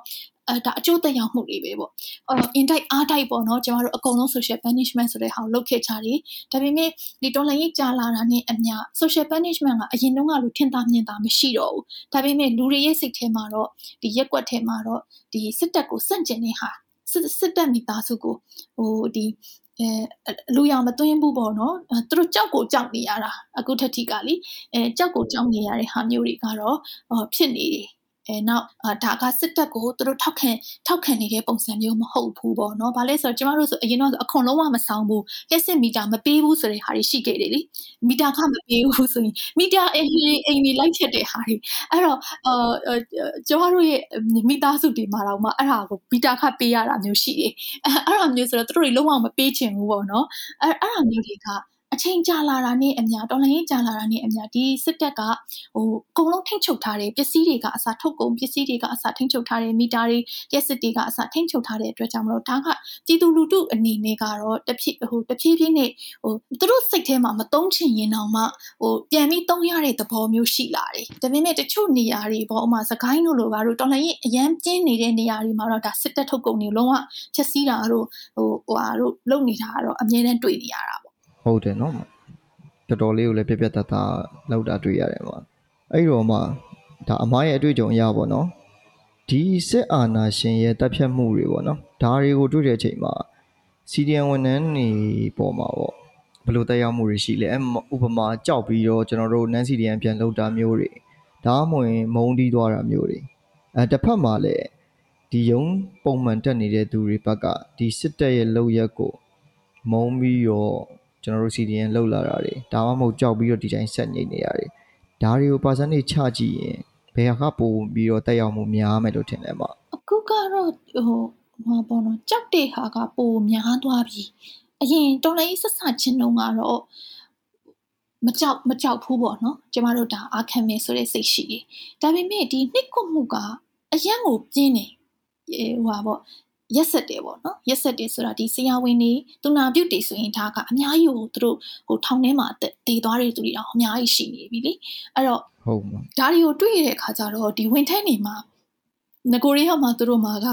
အဲဒါအကျိုးသက်ရောက်မှုတွေပဲပေါ့အော် indict အားတိုက်ပေါ့နော်ကျမတို့အကုန်လုံး social punishment ဆိုတဲ့ဟာကိုလုပ်ခဲ့ကြတယ်ဒါပေမဲ့ဒီတော်လိုင်းကြီးကြာလာတာနဲ့အမျှ social punishment ကအရင်တုန်းကလိုထင်သာမြင်သာမရှိတော့ဘူးဒါပေမဲ့လူတွေရဲ့စိတ်ထဲမှာတော့ဒီရက်ွက်ထဲမှာတော့ဒီစစ်တပ်ကိုစန့်ကျင်တဲ့ဟာစစ်စစ်တပ်မိသားစုကိုဟိုဒီ အဲလူရောင်မသွင်းဘူးပေါ့နော်သူတို့ကြောက်ကိုကြောက်နေရတာအခုထက်ထိကလीအဲကြောက်ကိုကြောက်နေရတဲ့ဟာမျိုးတွေကတော့ဖြစ်နေတယ် အဲနောက်ဒါကစစ်တပ်ကိုသူတို့ထောက်ခံထောက်ခံနေတဲ့ပုံစံမျိုးမဟုတ်ဘူးပေါ့နော်။ဘာလဲဆိုတော့ကျမတို့ဆိုအရင်တော့ဆိုအခွန်လုံးဝမဆောင်ဘူး။လက်စစ်မီတာမပေးဘူးဆိုတဲ့ဟာတွေရှိခဲ့တယ်လေ။မီတာကမပေးဘူးဆိုရင်မီတာအိမ်အိမ်ကြီးလိုက်ချက်တဲ့ဟာတွေအဲ့တော့အာကျမတို့ရဲ့မိသားစုတွေမှာတော့မှအဲ့ဒါကိုမီတာခပေးရတာမျိုးရှိတယ်။အဲ့အဲ့ဒါမျိုးဆိုတော့သူတို့တွေလုံးဝမပေးချင်ဘူးပေါ့နော်။အဲ့အဲ့ဒါမျိုးတွေက အချိန်ကြာလာတာနဲ့အများတော်လိုင်းကြာလာတာနဲ့အများဒီစစ်တပ်ကဟိုအကုန်လုံးထိမ့်ချုပ်ထားတဲ့ပစ္စည်းတွေကအစားထုတ်ကုန်ပစ္စည်းတွေကအစားထိမ့်ချုပ်ထားတဲ့မီတာတွေရက်စစ်တွေကအစားထိမ့်ချုပ်ထားတဲ့အတွက်ကြောင့်မလို့ဒါကပြည်သူလူထုအနေနဲ့ကတော့တဖြည်းဟိုတဖြည်းဖြည်းနဲ့ဟိုသူတို့စိတ်ထဲမှာမတုံးချင်ရင်တောင်မှဟိုပြန်ပြီးတုံးရတဲ့သဘောမျိုးရှိလာတယ်ဒါပေမဲ့တချို့နေရာတွေပေါ့ဥမာစကိုင်းတို့လိုပါတော့တော်လိုင်းအရန်ကျင်းနေတဲ့နေရာတွေမှာတော့ဒါစစ်တပ်ထုတ်ကုန်တွေလုံးဝဖြက်စီးတာတို့ဟိုဟိုဟာတို့လုံနေတာကတော့အမြဲတမ်းတွေ့နေရတာပေါ့ ဟုတ်တယ်နော်တော်တော်လေးကိုလည်းပြပြတတ်တာလောက်တာတွေ့ရတယ်ပေါ့အဲ့တော့မှဒါအမားရဲ့အတွေ့အကြုံအရပေါ့နော်ဒီစစ်အာဏာရှင်ရဲ့တပ်ဖြတ်မှုတွေပေါ့နော်ဒါတွေကိုတွေ့တဲ့အချိန်မှာစီဒီအန်ဝန်ထမ်းတွေပေါ်မှာပေါ့ဘယ်လိုတက်ရောက်မှုတွေရှိလဲဥပမာကြောက်ပြီးတော့ကျွန်တော်တို့နန်းစီဒီအန်ပြန်လောက်တာမျိုးတွေဒါမှမဟုတ်မုံတီးသွားတာမျိုးတွေအဲတစ်ဖက်မှာလည်းဒီယုံပုံမှန်တက်နေတဲ့သူတွေဘက်ကဒီစစ်တပ်ရဲ့လောက်ရက်ကိုမုံပြီးတော့ ကျွန်တော်တို့ CDN လောက်လာတာတွေဒါမှမဟုတ်ကြောက်ပြီးတော့ဒီတိုင်းဆက်ညိနေရတယ်ဒါတွေကို percentage ချကြည့်ရင်ဘယ်ဟာကပိုပြီးတော့တက်ရောက်မှုများမယ်လို့ထင်လဲမအခုကတော့ဟိုဟာပေါ့နော်ကြောက်တဲ့ဟာကပိုများသွားပြီအရင်တော်လေးဆက်ဆချင်းတုန်းကတော့မကြောက်မကြောက်ဘူးပေါ့နော်ကျမတို့ဒါအာခံမယ်ဆိုတဲ့စိတ်ရှိတယ်ဒါပေမဲ့ဒီနှစ်ခုမှုကအရန်ကိုပြင်းနေဟိုဟာပေါ့ ရက်ဆက်တယ်ပေါ့နော်ရက်ဆက်တယ်ဆိုတာဒီဆရာဝန်တွေသူနာပြုတ်တွေဆိုရင်ဒါကအများကြီးကိုသူတို့ဟိုထောင်ထဲမှာတည်သွားတဲ့သူတွေတော့အများကြီးရှိနေပြီလေအဲ့တော့ဟုတ်ပါဒါတွေကိုတွေ့ရတဲ့အခါကျတော့ဒီဝင်ထဲနေမှာငကိုရီးယားမှာသူတို့မှာက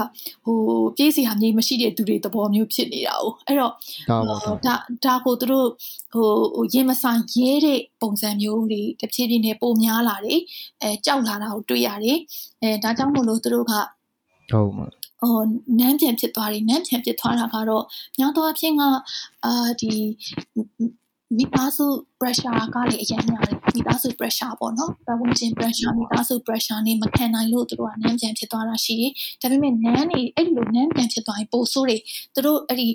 ဟိုပြေးစီဟာမြေမရှိတဲ့သူတွေသဘောမျိုးဖြစ်နေတာ哦အဲ့တော့ဒါဒါကိုသူတို့ဟိုဟိုရင်မဆိုင်ရဲတဲ့ပုံစံမျိုးတွေတဖြည်းဖြည်းနဲ့ပုံများလာတယ်အဲကြောက်လာတာကိုတွေ့ရတယ်အဲဒါကြောင့်မို့လို့သူတို့ကဟုတ်မှာ ဟိုနမ်းပြန်ဖြစ်သွားတယ်နမ်းပြန်ဖြစ်သွားတာကတော့ညတော့အဖြစ်ကအာဒီမိသားစု pressure ကလည်းအရင်များတယ်မိသားစု pressure ပေါ့နော်ပတ်ဝန်းကျင် pressure မိသားစု pressure နဲ့မခံနိုင်လို့သူတို့ကနမ်းပြန်ဖြစ်သွားတာရှိတယ်ဒါပေမဲ့နမ်းနေအဲ့လိုနမ်းပြန်ဖြစ်သွားရင်ပိုဆိုးတယ်သူတို့အဲ့ဒီ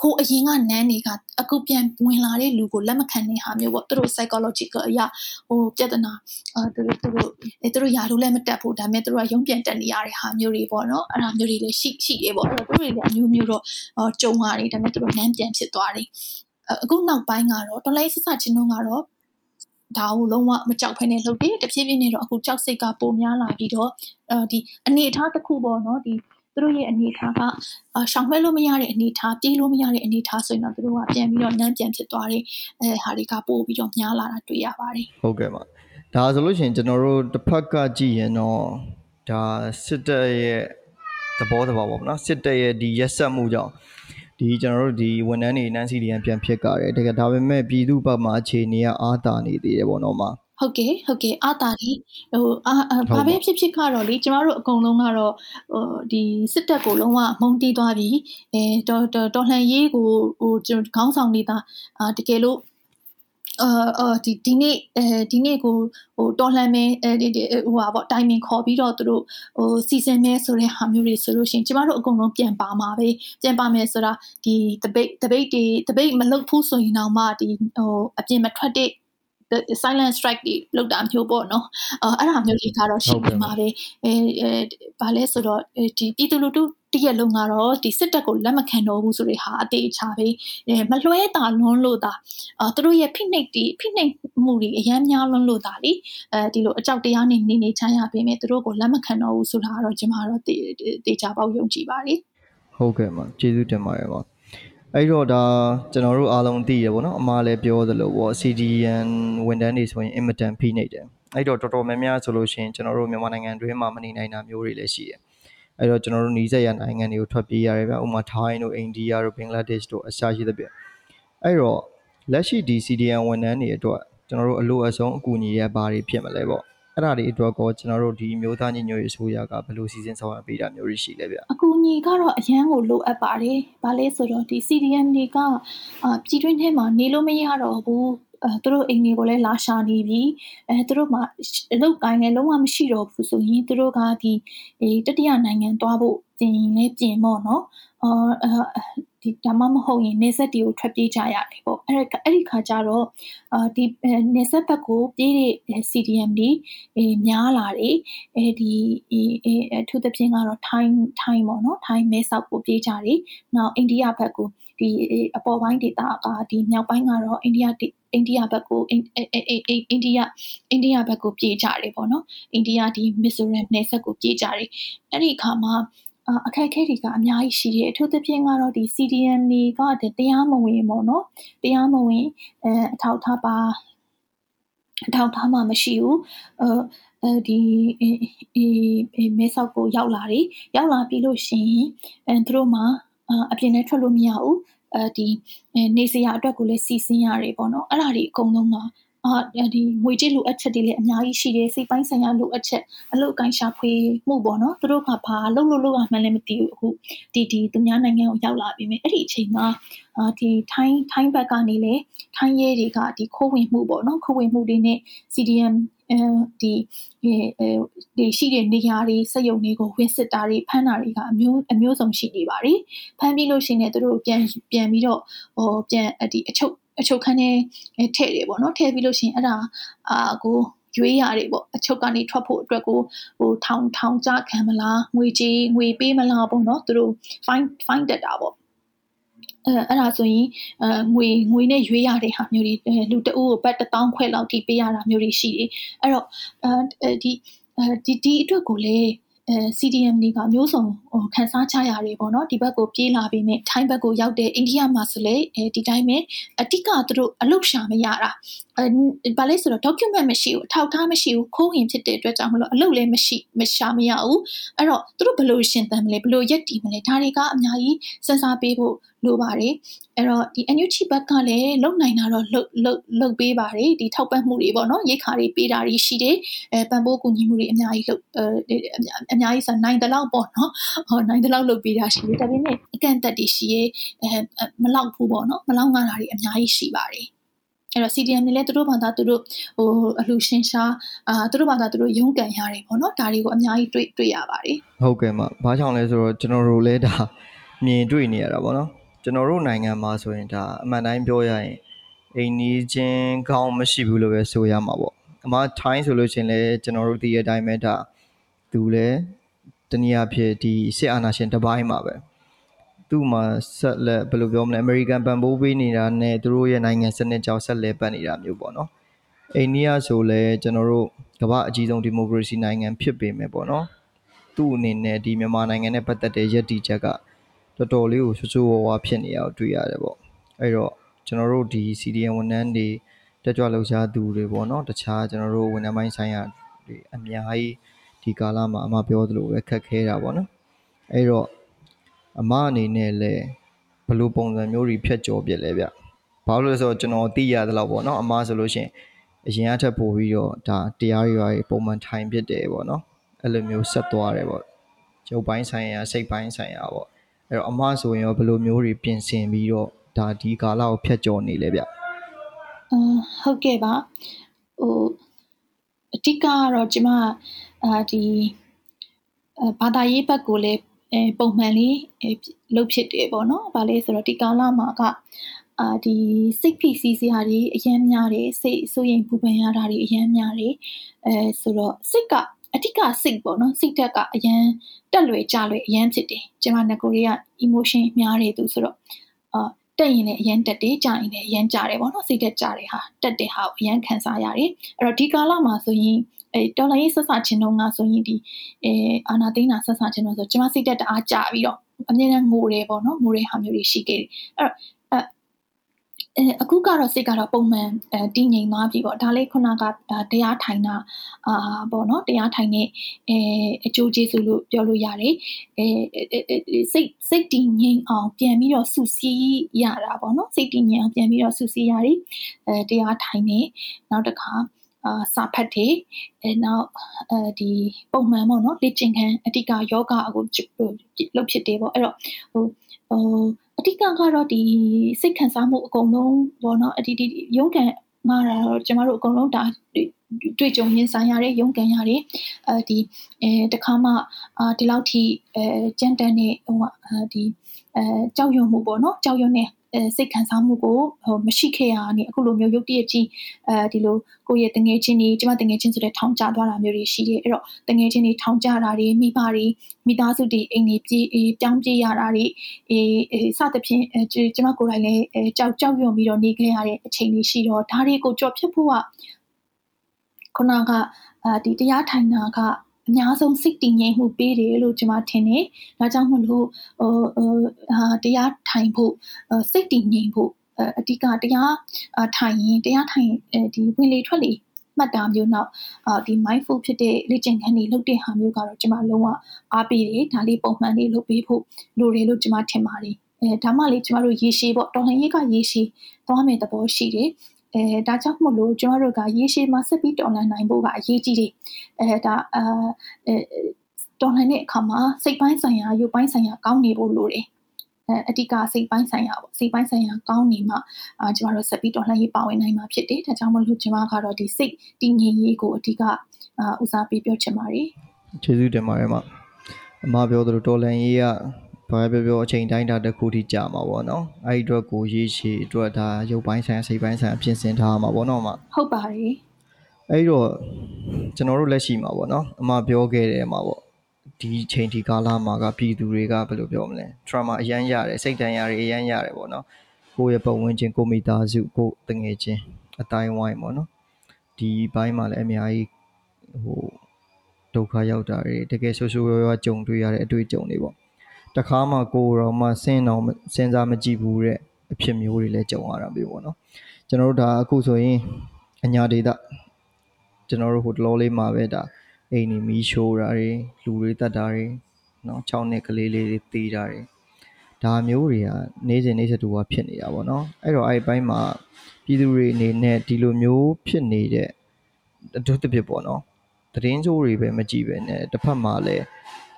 ဟိုအရင်ကနန်းတွေကအခုပြန်ဝင်လာတဲ့လူကိုလက်မခံတဲ့ဟာမျိုးပေါ့သူတို့ psychological အရာဟိုပြဿနာအဲသူတို့သူတို့အဲသူတို့ယာလို့လည်းမတက်ဘူးဒါပေမဲ့သူတို့ကရုံးပြန်တက်နေရတဲ့ဟာမျိုးတွေပေါ့နော်အဲ့ဒါမျိုးတွေလည်းရှိရှိတယ်ပေါ့အဲ့တော့သူတို့တွေလည်းအမျိုးမျိုးတော့ကြုံရတယ်ဒါပေမဲ့သူတို့နန်းပြန်ဖြစ်သွားတယ်အခုနောက်ပိုင်းကတော့တော်လိုက်ဆဆချင်းတော့ကတော့ဒါကိုလုံးဝမကြောက်ဖ ೇನೆ လှုပ်တယ်တဖြည်းဖြည်းနဲ့တော့အခုကြောက်စိတ်ကပိုများလာပြီးတော့အဲဒီအနေအထားတစ်ခုပေါ့နော်ဒီ သူတို့ရဲ့အနေအထားကရှောင်မဲ့လို့မရတဲ့အနေအထားပြေးလို့မရတဲ့အနေအထားဆိုရင်တော့သူတို့ကပြန်ပြီးတော့နန်းပြန်ဖြစ်သွားတဲ့အဲဟာတွေကပို့ပြီးတော့များလာတာတွေ့ရပါတယ်ဟုတ်ကဲ့ပါဒါဆိုလို့ရှိရင်ကျွန်တော်တို့တစ်ဖက်ကကြည့်ရင်တော့ဒါစစ်တပ်ရဲ့သဘောတဘာပေါ့နော်စစ်တပ်ရဲ့ဒီရက်ဆက်မှုကြောင့်ဒီကျွန်တော်တို့ဒီဝန်ထမ်းတွေနန်းစီဒီယန်ပြန်ဖြစ်ကြတယ်တကယ်ဒါပေမဲ့ပြည်သူ့ဘက်မှာအခြေအနေကအားတာနေသေးတယ်ပေါ့နော်မှာ ဟုတ်ကဲ့ဟုတ်ကဲ့အာတာလီဟိုအာဘာပဲဖြစ်ဖြစ်ကတော့လေကျမတို့အကုန်လုံးကတော့ဟိုဒီစစ်တပ်ကိုလုံးဝမုံတီးသွားပြီအဲတော်တော်လှန်ရေးကိုဟိုကျွန်တော်ခေါင်းဆောင်နေတာအာတကယ်လို့အာအာဒီဒီနေ့အဲဒီနေ့ကိုဟိုတော်လှန်မဲအဲဒီဟိုဟာပေါ့တိုင်မင်ခေါ်ပြီးတော့သူတို့ဟိုစီစဉ်မဲဆိုတဲ့ဟာမျိုးတွေဆိုလို့ရှိရင်ကျမတို့အကုန်လုံးပြန်ပါမှာပဲပြန်ပါမယ်ဆိုတာဒီ debate debate တွေ debate မလုပ်ဘူးဆိုရင်တော့မှဒီဟိုအပြင်မထွက်တဲ့ silent strike တွေလောက်တာမျိုးပေါ့နော်အဲ့ဒါမျိုးတွေကတော့ရှိနေမှာပဲအဲအဲဘာလဲဆိုတော့ဒီပြည်သူလူထုတရက်လုံးကတော့ဒီစစ်တပ်ကိုလက်မခံတော့ဘူးဆိုတဲ့ဟာအသေးချာပဲအဲမလွှဲတာလွန်းလို့တာအဲသူတို့ရဲ့ဖိနှိပ်တီဖိနှိပ်မှုတွေအများများလွန်းလို့တာလေအဲဒီလိုအကြောက်တရားနေနေနေချမ်းရပေမဲ့သူတို့ကိုလက်မခံတော့ဘူးဆိုတာကတော့ကျွန်မတော့တေချာပေါက်ယုံကြည်ပါတယ်ဟုတ်ကဲ့ပါကျေးဇူးတင်ပါတယ်ပါ အဲ့တော့ဒါကျွန်တော်တို့အားလုံးသိရပေါ့နော်အမားလည်းပြောသလိုပေါ့ CDN ဝန်ထမ်းတွေဆိုရင်အင်မတန်ဖိနေတယ်အဲ့တော့တော်တော်များများဆိုလို့ရှိရင်ကျွန်တော်တို့မြန်မာနိုင်ငံတွင်းမှာမနေနိုင်တာမျိုးတွေလည်းရှိတယ်အဲ့တော့ကျွန်တော်တို့နီးစပ်ရာနိုင်ငံတွေကိုထွက်ပြေးရတယ်ဗျဥပမာထိုင်းတို့အိန္ဒိယတို့ဘင်္ဂလားဒေ့ရှ်တို့အရှာရှိသဖြင့်အဲ့တော့လက်ရှိဒီ CDN ဝန်ထမ်းတွေအတွက်ကျွန်တော်တို့အလို့အဆုံးအကူအညီရဘာတွေဖြစ်မလဲပေါ့ အဲ့ဒါတွေအတွက်ကောကျွန်တော်တို့ဒီမျိုးသားညီညွတ်ရေးအစိုးရကဘယ်လိုစီစဉ်ဆောင်ရွက်ပေးတာမျိုးတွေရှိလဲဗျအကူအညီကတော့အရန်ကိုလိုအပ်ပါတယ်။ဘာလဲဆိုတော့ဒီ CDM တွေကအာပြည်တွင်းထဲမှာနေလို့မရတော့ဘူးအဲသူတို့အိမ်တွေကိုလည်းလာရှာနေပြီအဲသူတို့မှာအလုပ်ကိုင်းလည်းလုံးဝမရှိတော့ဘူးဆိုရင်သူတို့ကဒီတတိယနိုင်ငံသွားဖို့ပြင်ရင်လည်းပြင်ပေါ့နော် အာဒီဒါမှမဟုတ်ရင်နေဆက်တီကိုထွက်ပြေးကြရတယ်ပေါ့အဲ့အဲ့ဒီခါကျတော့အာဒီနေဆက်ဘက်ကိုပြေးတဲ့ CDM တွေအဲများလာတယ်အဲဒီအဲအထူးသဖြင့်ကတော့ time time ပေါ့နော် time မဲဆောက်ကိုပြေးကြတယ်နောက်အိန္ဒိယဘက်ကိုဒီအပေါ်ပိုင်းဒေသကဒီမြောက်ပိုင်းကတော့အိန္ဒိယအိန္ဒိယဘက်ကိုအိန္ဒိယအိန္ဒိယအိန္ဒိယဘက်ကိုပြေးကြတယ်ပေါ့နော်အိန္ဒိယဒီမစ်ဇိုရမ်နယ်စပ်ကိုပြေးကြတယ်အဲ့ဒီအခါမှာ အခက်အခဲတွေကအများကြီးရှိတယ်အထူးသဖြင့်ကတော့ဒီ CDN တွေကတရားမဝင်ပေါ့နော်တရားမဝင်အဲအထောက်ထားပါအထောက်ထားမှမရှိဘူးအဲအဲဒီအဲမဲဆောက်ကိုရောက်လာတယ်ရောက်လာပြီးလို့ရှိရင်အဲသူတို့မှာအပြင်နဲ့ထွက်လို့မရဘူးအဲဒီနေစရာအတွက်ကိုလည်းစီစဉ်ရတယ်ပေါ့နော်အဲ့ဒါတွေအကုန်လုံးမှာ အာဒီငွေကြေးလိုအပ်ချက်တွေလည်းအများကြီးရှိတယ်စိတ်ပိုင်းဆိုင်ရာလိုအပ်ချက်အလုပ်အကိုင်းရှာဖွေမှုပေါ့နော်သူတို့ကဘာလုပ်လို့လုပ်ရမှန်းလည်းမသိဘူးအခုဒီဒီသူများနိုင်ငံကိုရောက်လာပြီမြအဲ့ဒီအချိန်မှာအာဒီထိုင်းထိုင်းဘက်ကနေလေထိုင်းရဲတွေကဒီခိုးဝင်မှုပေါ့နော်ခိုးဝင်မှုတွေနဲ့ CDM အဲဒီဒီရှိတဲ့နေရာတွေစက်ရုံတွေကိုဝင်စစ်တာတွေဖမ်းတာတွေကအမျိုးအမျိုးစုံရှိနေပါတယ်ဖမ်းပြီးလို့ရှိရင်လည်းသူတို့ပြန်ပြန်ပြီးတော့ဟိုပြန်ဒီအချုပ် အချုပ်ခန်းထဲထည့်တယ်ပေါ့နော်ထည့်ပြီးလို့ရှိရင်အဲ့ဒါအာကိုရွေးရတယ်ပေါ့အချုပ်ကနေထွက်ဖို့အတွက်ကိုဟိုထောင်ထောင်ကြခံမလားငွေကြေးငွေပေးမလားပေါ့နော်သူတို့ fine fine တက်တာပေါ့အဲအဲ့ဒါဆိုရင်အဲငွေငွေနဲ့ရွေးရတဲ့ဟာမျိုးတွေလူတအုပ်ကိုဘတ်1000ခွဲလောက်ထိပေးရတာမျိုးတွေရှိတယ်အဲ့တော့အဲဒီဒီဒီအတွက်ကိုလည်း အဲ CDM တွေကမျိုးစုံဟိုခန်းစားချရတယ်ပေါ့နော်ဒီဘက်ကိုပြေးလာပြီးမြထိုင်းဘက်ကိုရောက်တဲ့အိန္ဒိယမှာဆိုလေအဲဒီတိုင်းပဲအတိကသူတို့အလုရှာမရတာအဲဘာလဲဆိုတော့ document မရှိဘူးအထောက်အထားမရှိဘူးခိုးဝင်ဖြစ်တဲ့အတွက်ကြောင့်မလို့အလုပ်လည်းမရှိမရှာမရဘူးအဲ့တော့သူတို့ဘယ်လိုရှင်းတမ်းမလဲဘယ်လိုရက်တည်မလဲဒါတွေကအများကြီးစဉ်းစားပေးဖို့ လိုပါတယ်အဲ့တော့ဒီ NUG ဘက်ကလည်းလုံနိုင်တာတော့လှုပ်လှုပ်လှုပ်ပေးပါတယ်ဒီထောက်ပံ့မှုတွေပေါ့နော်ရိတ်ခါတွေပေးတာတွေရှိတယ်အဲပံ့ပိုးကူညီမှုတွေအများကြီးလှုပ်အဲအများကြီးဆိုနိုင်တဲ့လောက်ပေါ့နော်ဟောနိုင်တဲ့လောက်လှုပ်ပေးတာရှိတယ်ဒါပေမဲ့အကန့်အသတ်တွေရှိရဲအဲမလောက်ဘူးပေါ့နော်မလောက်ငါတာတွေအများကြီးရှိပါတယ်အဲ့တော့ CDM တွေလည်းသူတို့ဘာသာသူတို့ဟိုအလှရှင်ရှားအာသူတို့ဘာသာသူတို့ရုန်းကန်ရတယ်ပေါ့နော်ဒါတွေကိုအများကြီးတွေ့တွေ့ရပါတယ်ဟုတ်ကဲ့မဘာကြောင့်လဲဆိုတော့ကျွန်တော်တို့လည်းဒါမြင်တွေ့နေရတာပေါ့နော် ကျွန်တော်တို့နိုင်ငံမှာဆိုရင်ဒါအမှန်တိုင်းပြောရရင်အိမ်နီးချင်းကောင်းမရှိဘူးလို့ပဲဆိုရမှာပေါ့အမထိုင်းဆိုလို့ရှင်လည်းကျွန်တော်တို့သိတဲ့အတိုင်းပဲဒါသူလည်းတနည်းအားဖြင့်ဒီစစ်အာဏာရှင်တပိုင်းမှာပဲသူ့မှာဆက်လက်ဘယ်လိုပြောမလဲအမေရိကန်ပံ့ပိုးပေးနေတာနဲ့သူတို့ရဲ့နိုင်ငံစနစ်ကြောင့်ဆက်လက်ပတ်နေတာမျိုးပေါ့နော်အိန္ဒိယဆိုလည်းကျွန်တော်တို့ကမ္ဘာအကြီးဆုံးဒီမိုကရေစီနိုင်ငံဖြစ်ပေမဲ့ပေါ့နော်သူ့အနေနဲ့ဒီမြန်မာနိုင်ငံနဲ့ပတ်သက်တဲ့ရည်တည်ချက်က တော်တော်လေးကိုဆွဆွဝါးဝါဖြစ်နေရအောင်တွေ့ရတယ်ပေါ့အဲ့တော့ကျွန်တော်တို့ဒီ CDN ဝန်ထမ်းတွေတက်ကြွလှုပ်ရှားသူတွေပေါ့နော်တခြားကျွန်တော်တို့ဝန်ထမ်းပိုင်းဆိုင်ရာတွေအများကြီးဒီကာလမှာအမပြောသလိုပဲခက်ခဲတာပေါ့နော်အဲ့တော့အမအနေနဲ့လည်းဘယ်လိုပုံစံမျိုးတွေဖြတ်ကျော်ပြလဲဗျဘာလို့လဲဆိုတော့ကျွန်တော်သိရသလောက်ပေါ့နော်အမဆိုလို့ရှိရင်အရင်အထက်ပို့ပြီးတော့ဒါတရားရွာတွေပုံမှန်ထိုင်ဖြစ်တယ်ပေါ့နော်အဲ့လိုမျိုးဆက်သွားတယ်ပေါ့ကျုပ်ပိုင်းဆိုင်ရာစိတ်ပိုင်းဆိုင်ရာပေါ့ အဲ့တော့အမဆိုရင်ရောဘယ်လိုမျိုးတွေပြင်ဆင်ပြီးတော့ဒါဒီကာလကိုဖြတ်ကျော်နေလဲဗျအင်းဟုတ်ကဲ့ပါဟိုအတိကကတော့ကျမအာဒီဘာသာရေးဘက်ကိုလည်းအဲပုံမှန်လေးလှုပ်ဖြစ်တယ်ပေါ့နော်။ဘာလဲဆိုတော့ဒီကာလမှာကအာဒီစိတ်ဖိစီးစရာတွေအများများတယ်စိတ်ဆိုရင်ပူပန်ရတာတွေအများများတယ်အဲဆိုတော့စိတ်က အဓိကစိတ်ပေါ့နော်စိတ်တက်ကအရန်တက်လွယ်ကြလွယ်အရန်ဖြစ်တယ်။ကျွန်မငကိုရီးယား emotion များတယ်သူဆိုတော့အာတက်ရင်လည်းအရန်တက်တယ်ကြာရင်လည်းအရန်ကြာတယ်ပေါ့နော်စိတ်တက်ကြတယ်ဟာတက်တယ်ဟာအရန်ခံစားရတယ်အဲ့တော့ဒီကာလမှာဆိုရင်အဲတော်လိုင်းဆက်ဆာခြင်းတော့ငါဆိုရင်ဒီအဲအာနာသိန်းနာဆက်ဆာခြင်းတော့ဆိုကျွန်မစိတ်တက်တအားကြပြီးတော့အမြဲတမ်းငိုတယ်ပေါ့နော်ငိုတဲ့ဟာမျိုးတွေရှိခဲ့တယ်အဲ့တော့ အဲအခုကတော့စိတ်ကတော့ပုံမှန်အဲတည်ငြိမ်သွားပြီပေါ့ဒါလေးခုနကတရားထိုင်တာအာပေါ့နော်တရားထိုင်တဲ့အဲအကျိုးကျေးဇူးလို့ပြောလို့ရတယ်အဲစိတ်စိတ်တည်ငြိမ်အောင်ပြန်ပြီးတော့စုစည်းရတာပေါ့နော်စိတ်တည်ငြိမ်အောင်ပြန်ပြီးတော့စုစည်းရတယ်အဲတရားထိုင်နေနောက်တစ်ခါအာစာဖတ်တယ်အဲနောက်အဲဒီပုံမှန်ပေါ့နော်လေ့ကျင့်ခန်းအတိကယောဂကိုလုပ်ဖြစ်တယ်ပေါ့အဲ့တော့ဟို ဟိုအတိကကတော့ဒီစိတ်ခံစားမှုအကုန်လုံးပေါ့နော်အဒီဒီရုံးကန်ငါတော့ကျမတို့အကုန်လုံးဒါတွေ့ကြုံရင်ဆိုင်ရတဲ့ရုန်းကန်ရတယ်အဲဒီအဲတခါမှအာဒီလောက်ထိအဲကြမ်းတမ်းတဲ့ဟိုဒီအဲကြောက်ရွံ့မှုပေါ့နော်ကြောက်ရွံ့တဲ့အဲ စိတ်ခံစားမှုကိုဟိုမရှိခဲ့ရနေအခုလိုမျိုးရုပ်တရက်ကြီးအဲဒီလိုကိုယ့်ရဲ့တငယ်ချင်းတွေကျမတငယ်ချင်းဆိုတဲ့ထောင်ကျသွားတာမျိုးတွေရှိတယ်အဲ့တော့တငယ်ချင်းတွေထောင်ကျတာတွေမိဘတွေမိသားစုတွေအိမ်တွေပြေးပြောင်းပြေးရတာတွေအေးစသဖြင့်ကျမကိုယ်တိုင်လည်းကြောက်ကြောက်ရွံ့ပြီးတော့နေခဲ့ရတဲ့အချိန်တွေရှိတော့ဒါတွေကိုကြော်ဖြတ်ဖို့ကခုနကဒီတရားထိုင်တာက အများဆုံးစိတ်တည်ငြိမ်မှုပေးတယ်လို့ကျွန်မထင်တယ်။ဒါကြောင့်မို့လို့ဟိုဟာတရားထိုင်ဖို့စိတ်တည်ငြိမ်ဖို့အဓိကတရားထိုင်ရင်တရားထိုင်ဒီဝင်လေထွက်လေမှတ်တာမျိုးနောက်အာဒီ mindful ဖြစ်တဲ့လေ့ကျင့်ခန်းတွေလုပ်တဲ့ဟာမျိုးကတော့ကျွန်မလုံးဝအားပေးတယ်ဒါလေးပုံမှန်လေးလုပ်ပေးဖို့လိုတယ်လို့ကျွန်မထင်ပါတယ်အဲဒါမှလေကျွန်တော်တို့ရေရှည်ပေါ့တော်လှန်ရေးကရေရှည်သွားမယ်သဘောရှိတယ် အဲဒါကြောင့်မို့လို့ကျွန်တော်တို့ကရေရှည်မှာဆက်ပြီးတော်လှန်နိုင်ဖို့ကအရေးကြီးတယ်အဲဒါအာအဲတော်လှန်တဲ့အခါမှာစိတ်ပိုင်းဆိုင်ရာရုပ်ပိုင်းဆိုင်ရာကောင်းနေဖို့လိုတယ်အဲအဓိကစိတ်ပိုင်းဆိုင်ရာပေါ့စိတ်ပိုင်းဆိုင်ရာကောင်းနေမှအာကျမတို့ဆက်ပြီးတော့လှမ်းရေးပါဝင်နိုင်မှာဖြစ်တယ်ဒါကြောင့်မလို့ကျမကတော့ဒီစိတ်တည်ငြိမ်ရေးကိုအဓိကအာဦးစားပေးပြောချင်ပါတယ်ကျေးဇူးတင်ပါတယ်မအမပြောသလိုတော်လှန်ရေးက ဘာပဲပြောပြောအချိန်တိုင်းတာတစ်ခုထိကြာမှာပေါ့နော်အဲ့ဒီအတွက်ကိုရေးရှည်အတွက်ဒါရုပ်ပိုင်းဆိုင်စိတ်ပိုင်းဆိုင်ပြင်ဆင်ထားမှာပေါ့နော်မဟုတ်ပါတယ်အဲ့တော့ကျွန်တော်တို့လက်ရှိမှာပေါ့နော်အမပြောခဲ့တယ်မှာပေါ့ဒီချိန်ဒီကာလမှာကပြည်သူတွေကဘယ်လိုပြောမလဲ trauma အရန်ရတယ်စိတ်ဒဏ်ရာတွေအရန်ရတယ်ပေါ့နော်ကိုယ့်ရဲ့ပတ်ဝန်းကျင်ကိုမိသားစုကိုတငယ်ချင်းအတိုင်းဝိုင်းပေါ့နော်ဒီဘိုင်းမှာလည်းအများကြီးဟိုဒုက္ခရောက်တာတွေတကယ်ဆိုးဆိုးရွားရွားကြုံတွေ့ရတဲ့အတွေ့အကြုံတွေပေါ့ တခါမှကိုတော့မှစဉ်းတော့စဉ်းစားမကြည့်ဘူးတဲ့အဖြစ်မျိုးတွေလည်းကြုံရတာမျိုးပေါ့နော်ကျွန်တော်တို့ဒါအခုဆိုရင်အညာဒေတာကျွန်တော်တို့ဟိုတလောလေးမှာပဲဒါအိမ်နေမီးရှိုးတာတွေလူတွေတတ်တာတွေနော်6နှစ်ကလေးလေးတွေတေးတာတွေဒါမျိုးတွေကနေ့စဉ်နေ့စတူကဖြစ်နေတာပေါ့နော်အဲ့တော့အဲ့ဘိုင်းမှာပြည်သူတွေအနေနဲ့ဒီလိုမျိုးဖြစ်နေတဲ့အထူးသဖြင့်ပေါ့နော်သတင်းကြိုးတွေပဲမကြည့်ပဲနဲ့တစ်ဖက်မှာလည်း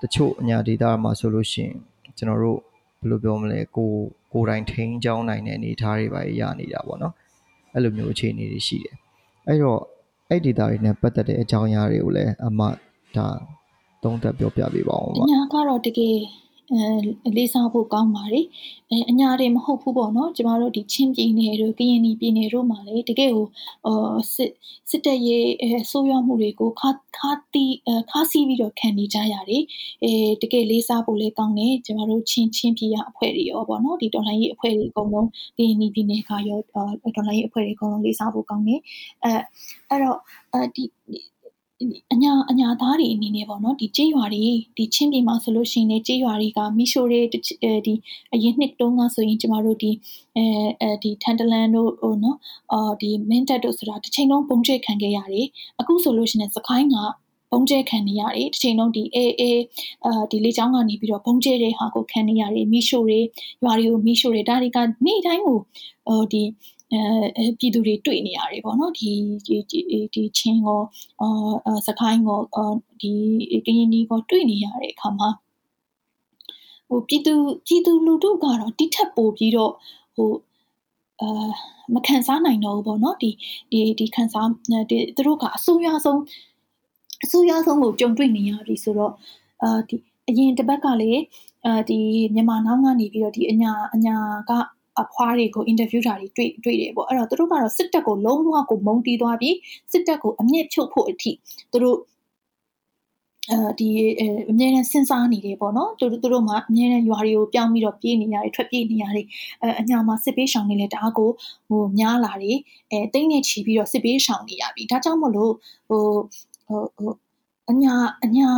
တချို့အညာဒေတာမှာဆိုလို့ရှိရင်ကျွန်တော်တို့ဘယ်လိုပြောမလဲကိုကိုယ်တိုင်ထိန်းချောင်းနိုင်တဲ့အနေအထားတွေပါရနေတာပေါ့နော်အဲ့လိုမျိုးအခြေအနေတွေရှိတယ်အဲ့တော့အဲ့ဒီ data တွေနဲ့ပတ်သက်တဲ့အကြောင်းအရာတွေကိုလည်းအမဒါသုံးသပ်ပြောပြပေးပါဦးပါအညာကတော့တကယ် အဲလေးစားဖို့ကောင်းပါတယ်အဲအညာတွေမဟုတ်ဘူးပေါ့နော်ကျမတို့ဒီချင်းပြည်နယ်တို့ကရင်ပြည်နယ်တို့မှာလေတကယ်ကိုအော်စစ်စစ်တပ်ရဲ့အဲဆိုးရွားမှုတွေကိုခါခါတီခါစီးပြီးတော့ခံနေကြရတယ်အဲတကယ်လေးစားဖို့လည်းကောင်းတယ်ကျမတို့ချင်းချင်းပြည်ရအဖွဲ့တွေရောပေါ့နော်ဒီတော်လိုင်းရေးအဖွဲ့တွေအကုန်လုံးကရင်ပြည်နယ်ကရောတော်လိုင်းရေးအဖွဲ့တွေအကုန်လုံးလေးစားဖို့ကောင်းတယ်အဲအဲ့တော့အဲဒီ အညာအညာသားတွေအနေနဲ့ပေါ့နော်ဒီကြေးရွာတွေဒီချင်းပြည်မှာဆိုလို့ရှိရင်လေကြေးရွာတွေကမီရှိုတွေဒီအရင်နှစ်တုန်းကဆိုရင်ကျမတို့ဒီအဲအဲဒီထန်တလန်တို့ဟိုနော်အော်ဒီမင်းတက်တို့ဆိုတာတစ်ချိန်လုံးပုံကျဲခံခဲ့ရတယ်အခုဆိုလို့ရှိရင်စကိုင်းကဘုံကျဲခံနေရတယ်တစ်ချိန်လုံးဒီအေးအေးအာဒီလေးချောင်းကနေပြီးတော့ဘုံကျဲတဲ့ဟာကိုခံနေရတယ်မီရှိုတွေရွာတွေကိုမီရှိုတွေဒါတွေကနေ့တိုင်းကိုဟိုဒီ အဲပြည်သူတွေတွေ့နေရတယ်ပေါ့နော်ဒီဒီဒီချင်းကိုအာစကိုင်းကိုဒီကရင်ဒီကိုတွေ့နေရတဲ့အခါမှာဟိုပြည်သူပြည်သူလူထုကတော့တိထက်ပိုပြီးတော့ဟိုအာမခံစားနိုင်တော့ဘူးပေါ့နော်ဒီဒီဒီခံစားဒီသူတို့ကအဆိုးရွားဆုံးအဆိုးရွားဆုံးကိုကြုံတွေ့နေရပြီဆိုတော့အာဒီအရင်တစ်ပတ်ကလေအာဒီမြန်မာနောက်ကနေပြီးတော့ဒီအညာအညာက အဖွားတွေကိုအင်တာဗျူးတာတွေတွေ့တွေ့တယ်ပေါ့အဲ့တော့သူတို့ကတော့စစ်တပ်ကိုလုံးဝကိုမုန်းတီးသွားပြီးစစ်တပ်ကိုအမြင့်ဖြုတ်ဖို့အထိသူတို့အဲဒီအမြဲတမ်းစဉ်းစားနေတယ်ပေါ့နော်သူတို့သူတို့မှအမြဲတမ်းရွာတွေကိုပြောင်းပြီးတော့ပြေးနေရတယ်ထွက်ပြေးနေရတယ်အဲအညာမှာစစ်ပေးရှောင်နေလဲတအားကိုဟိုများလာတယ်အဲတိတ်နေချီပြီးတော့စစ်ပေးရှောင်နေရပြီဒါကြောင့်မလို့ဟိုဟိုဟိုအညာအညာ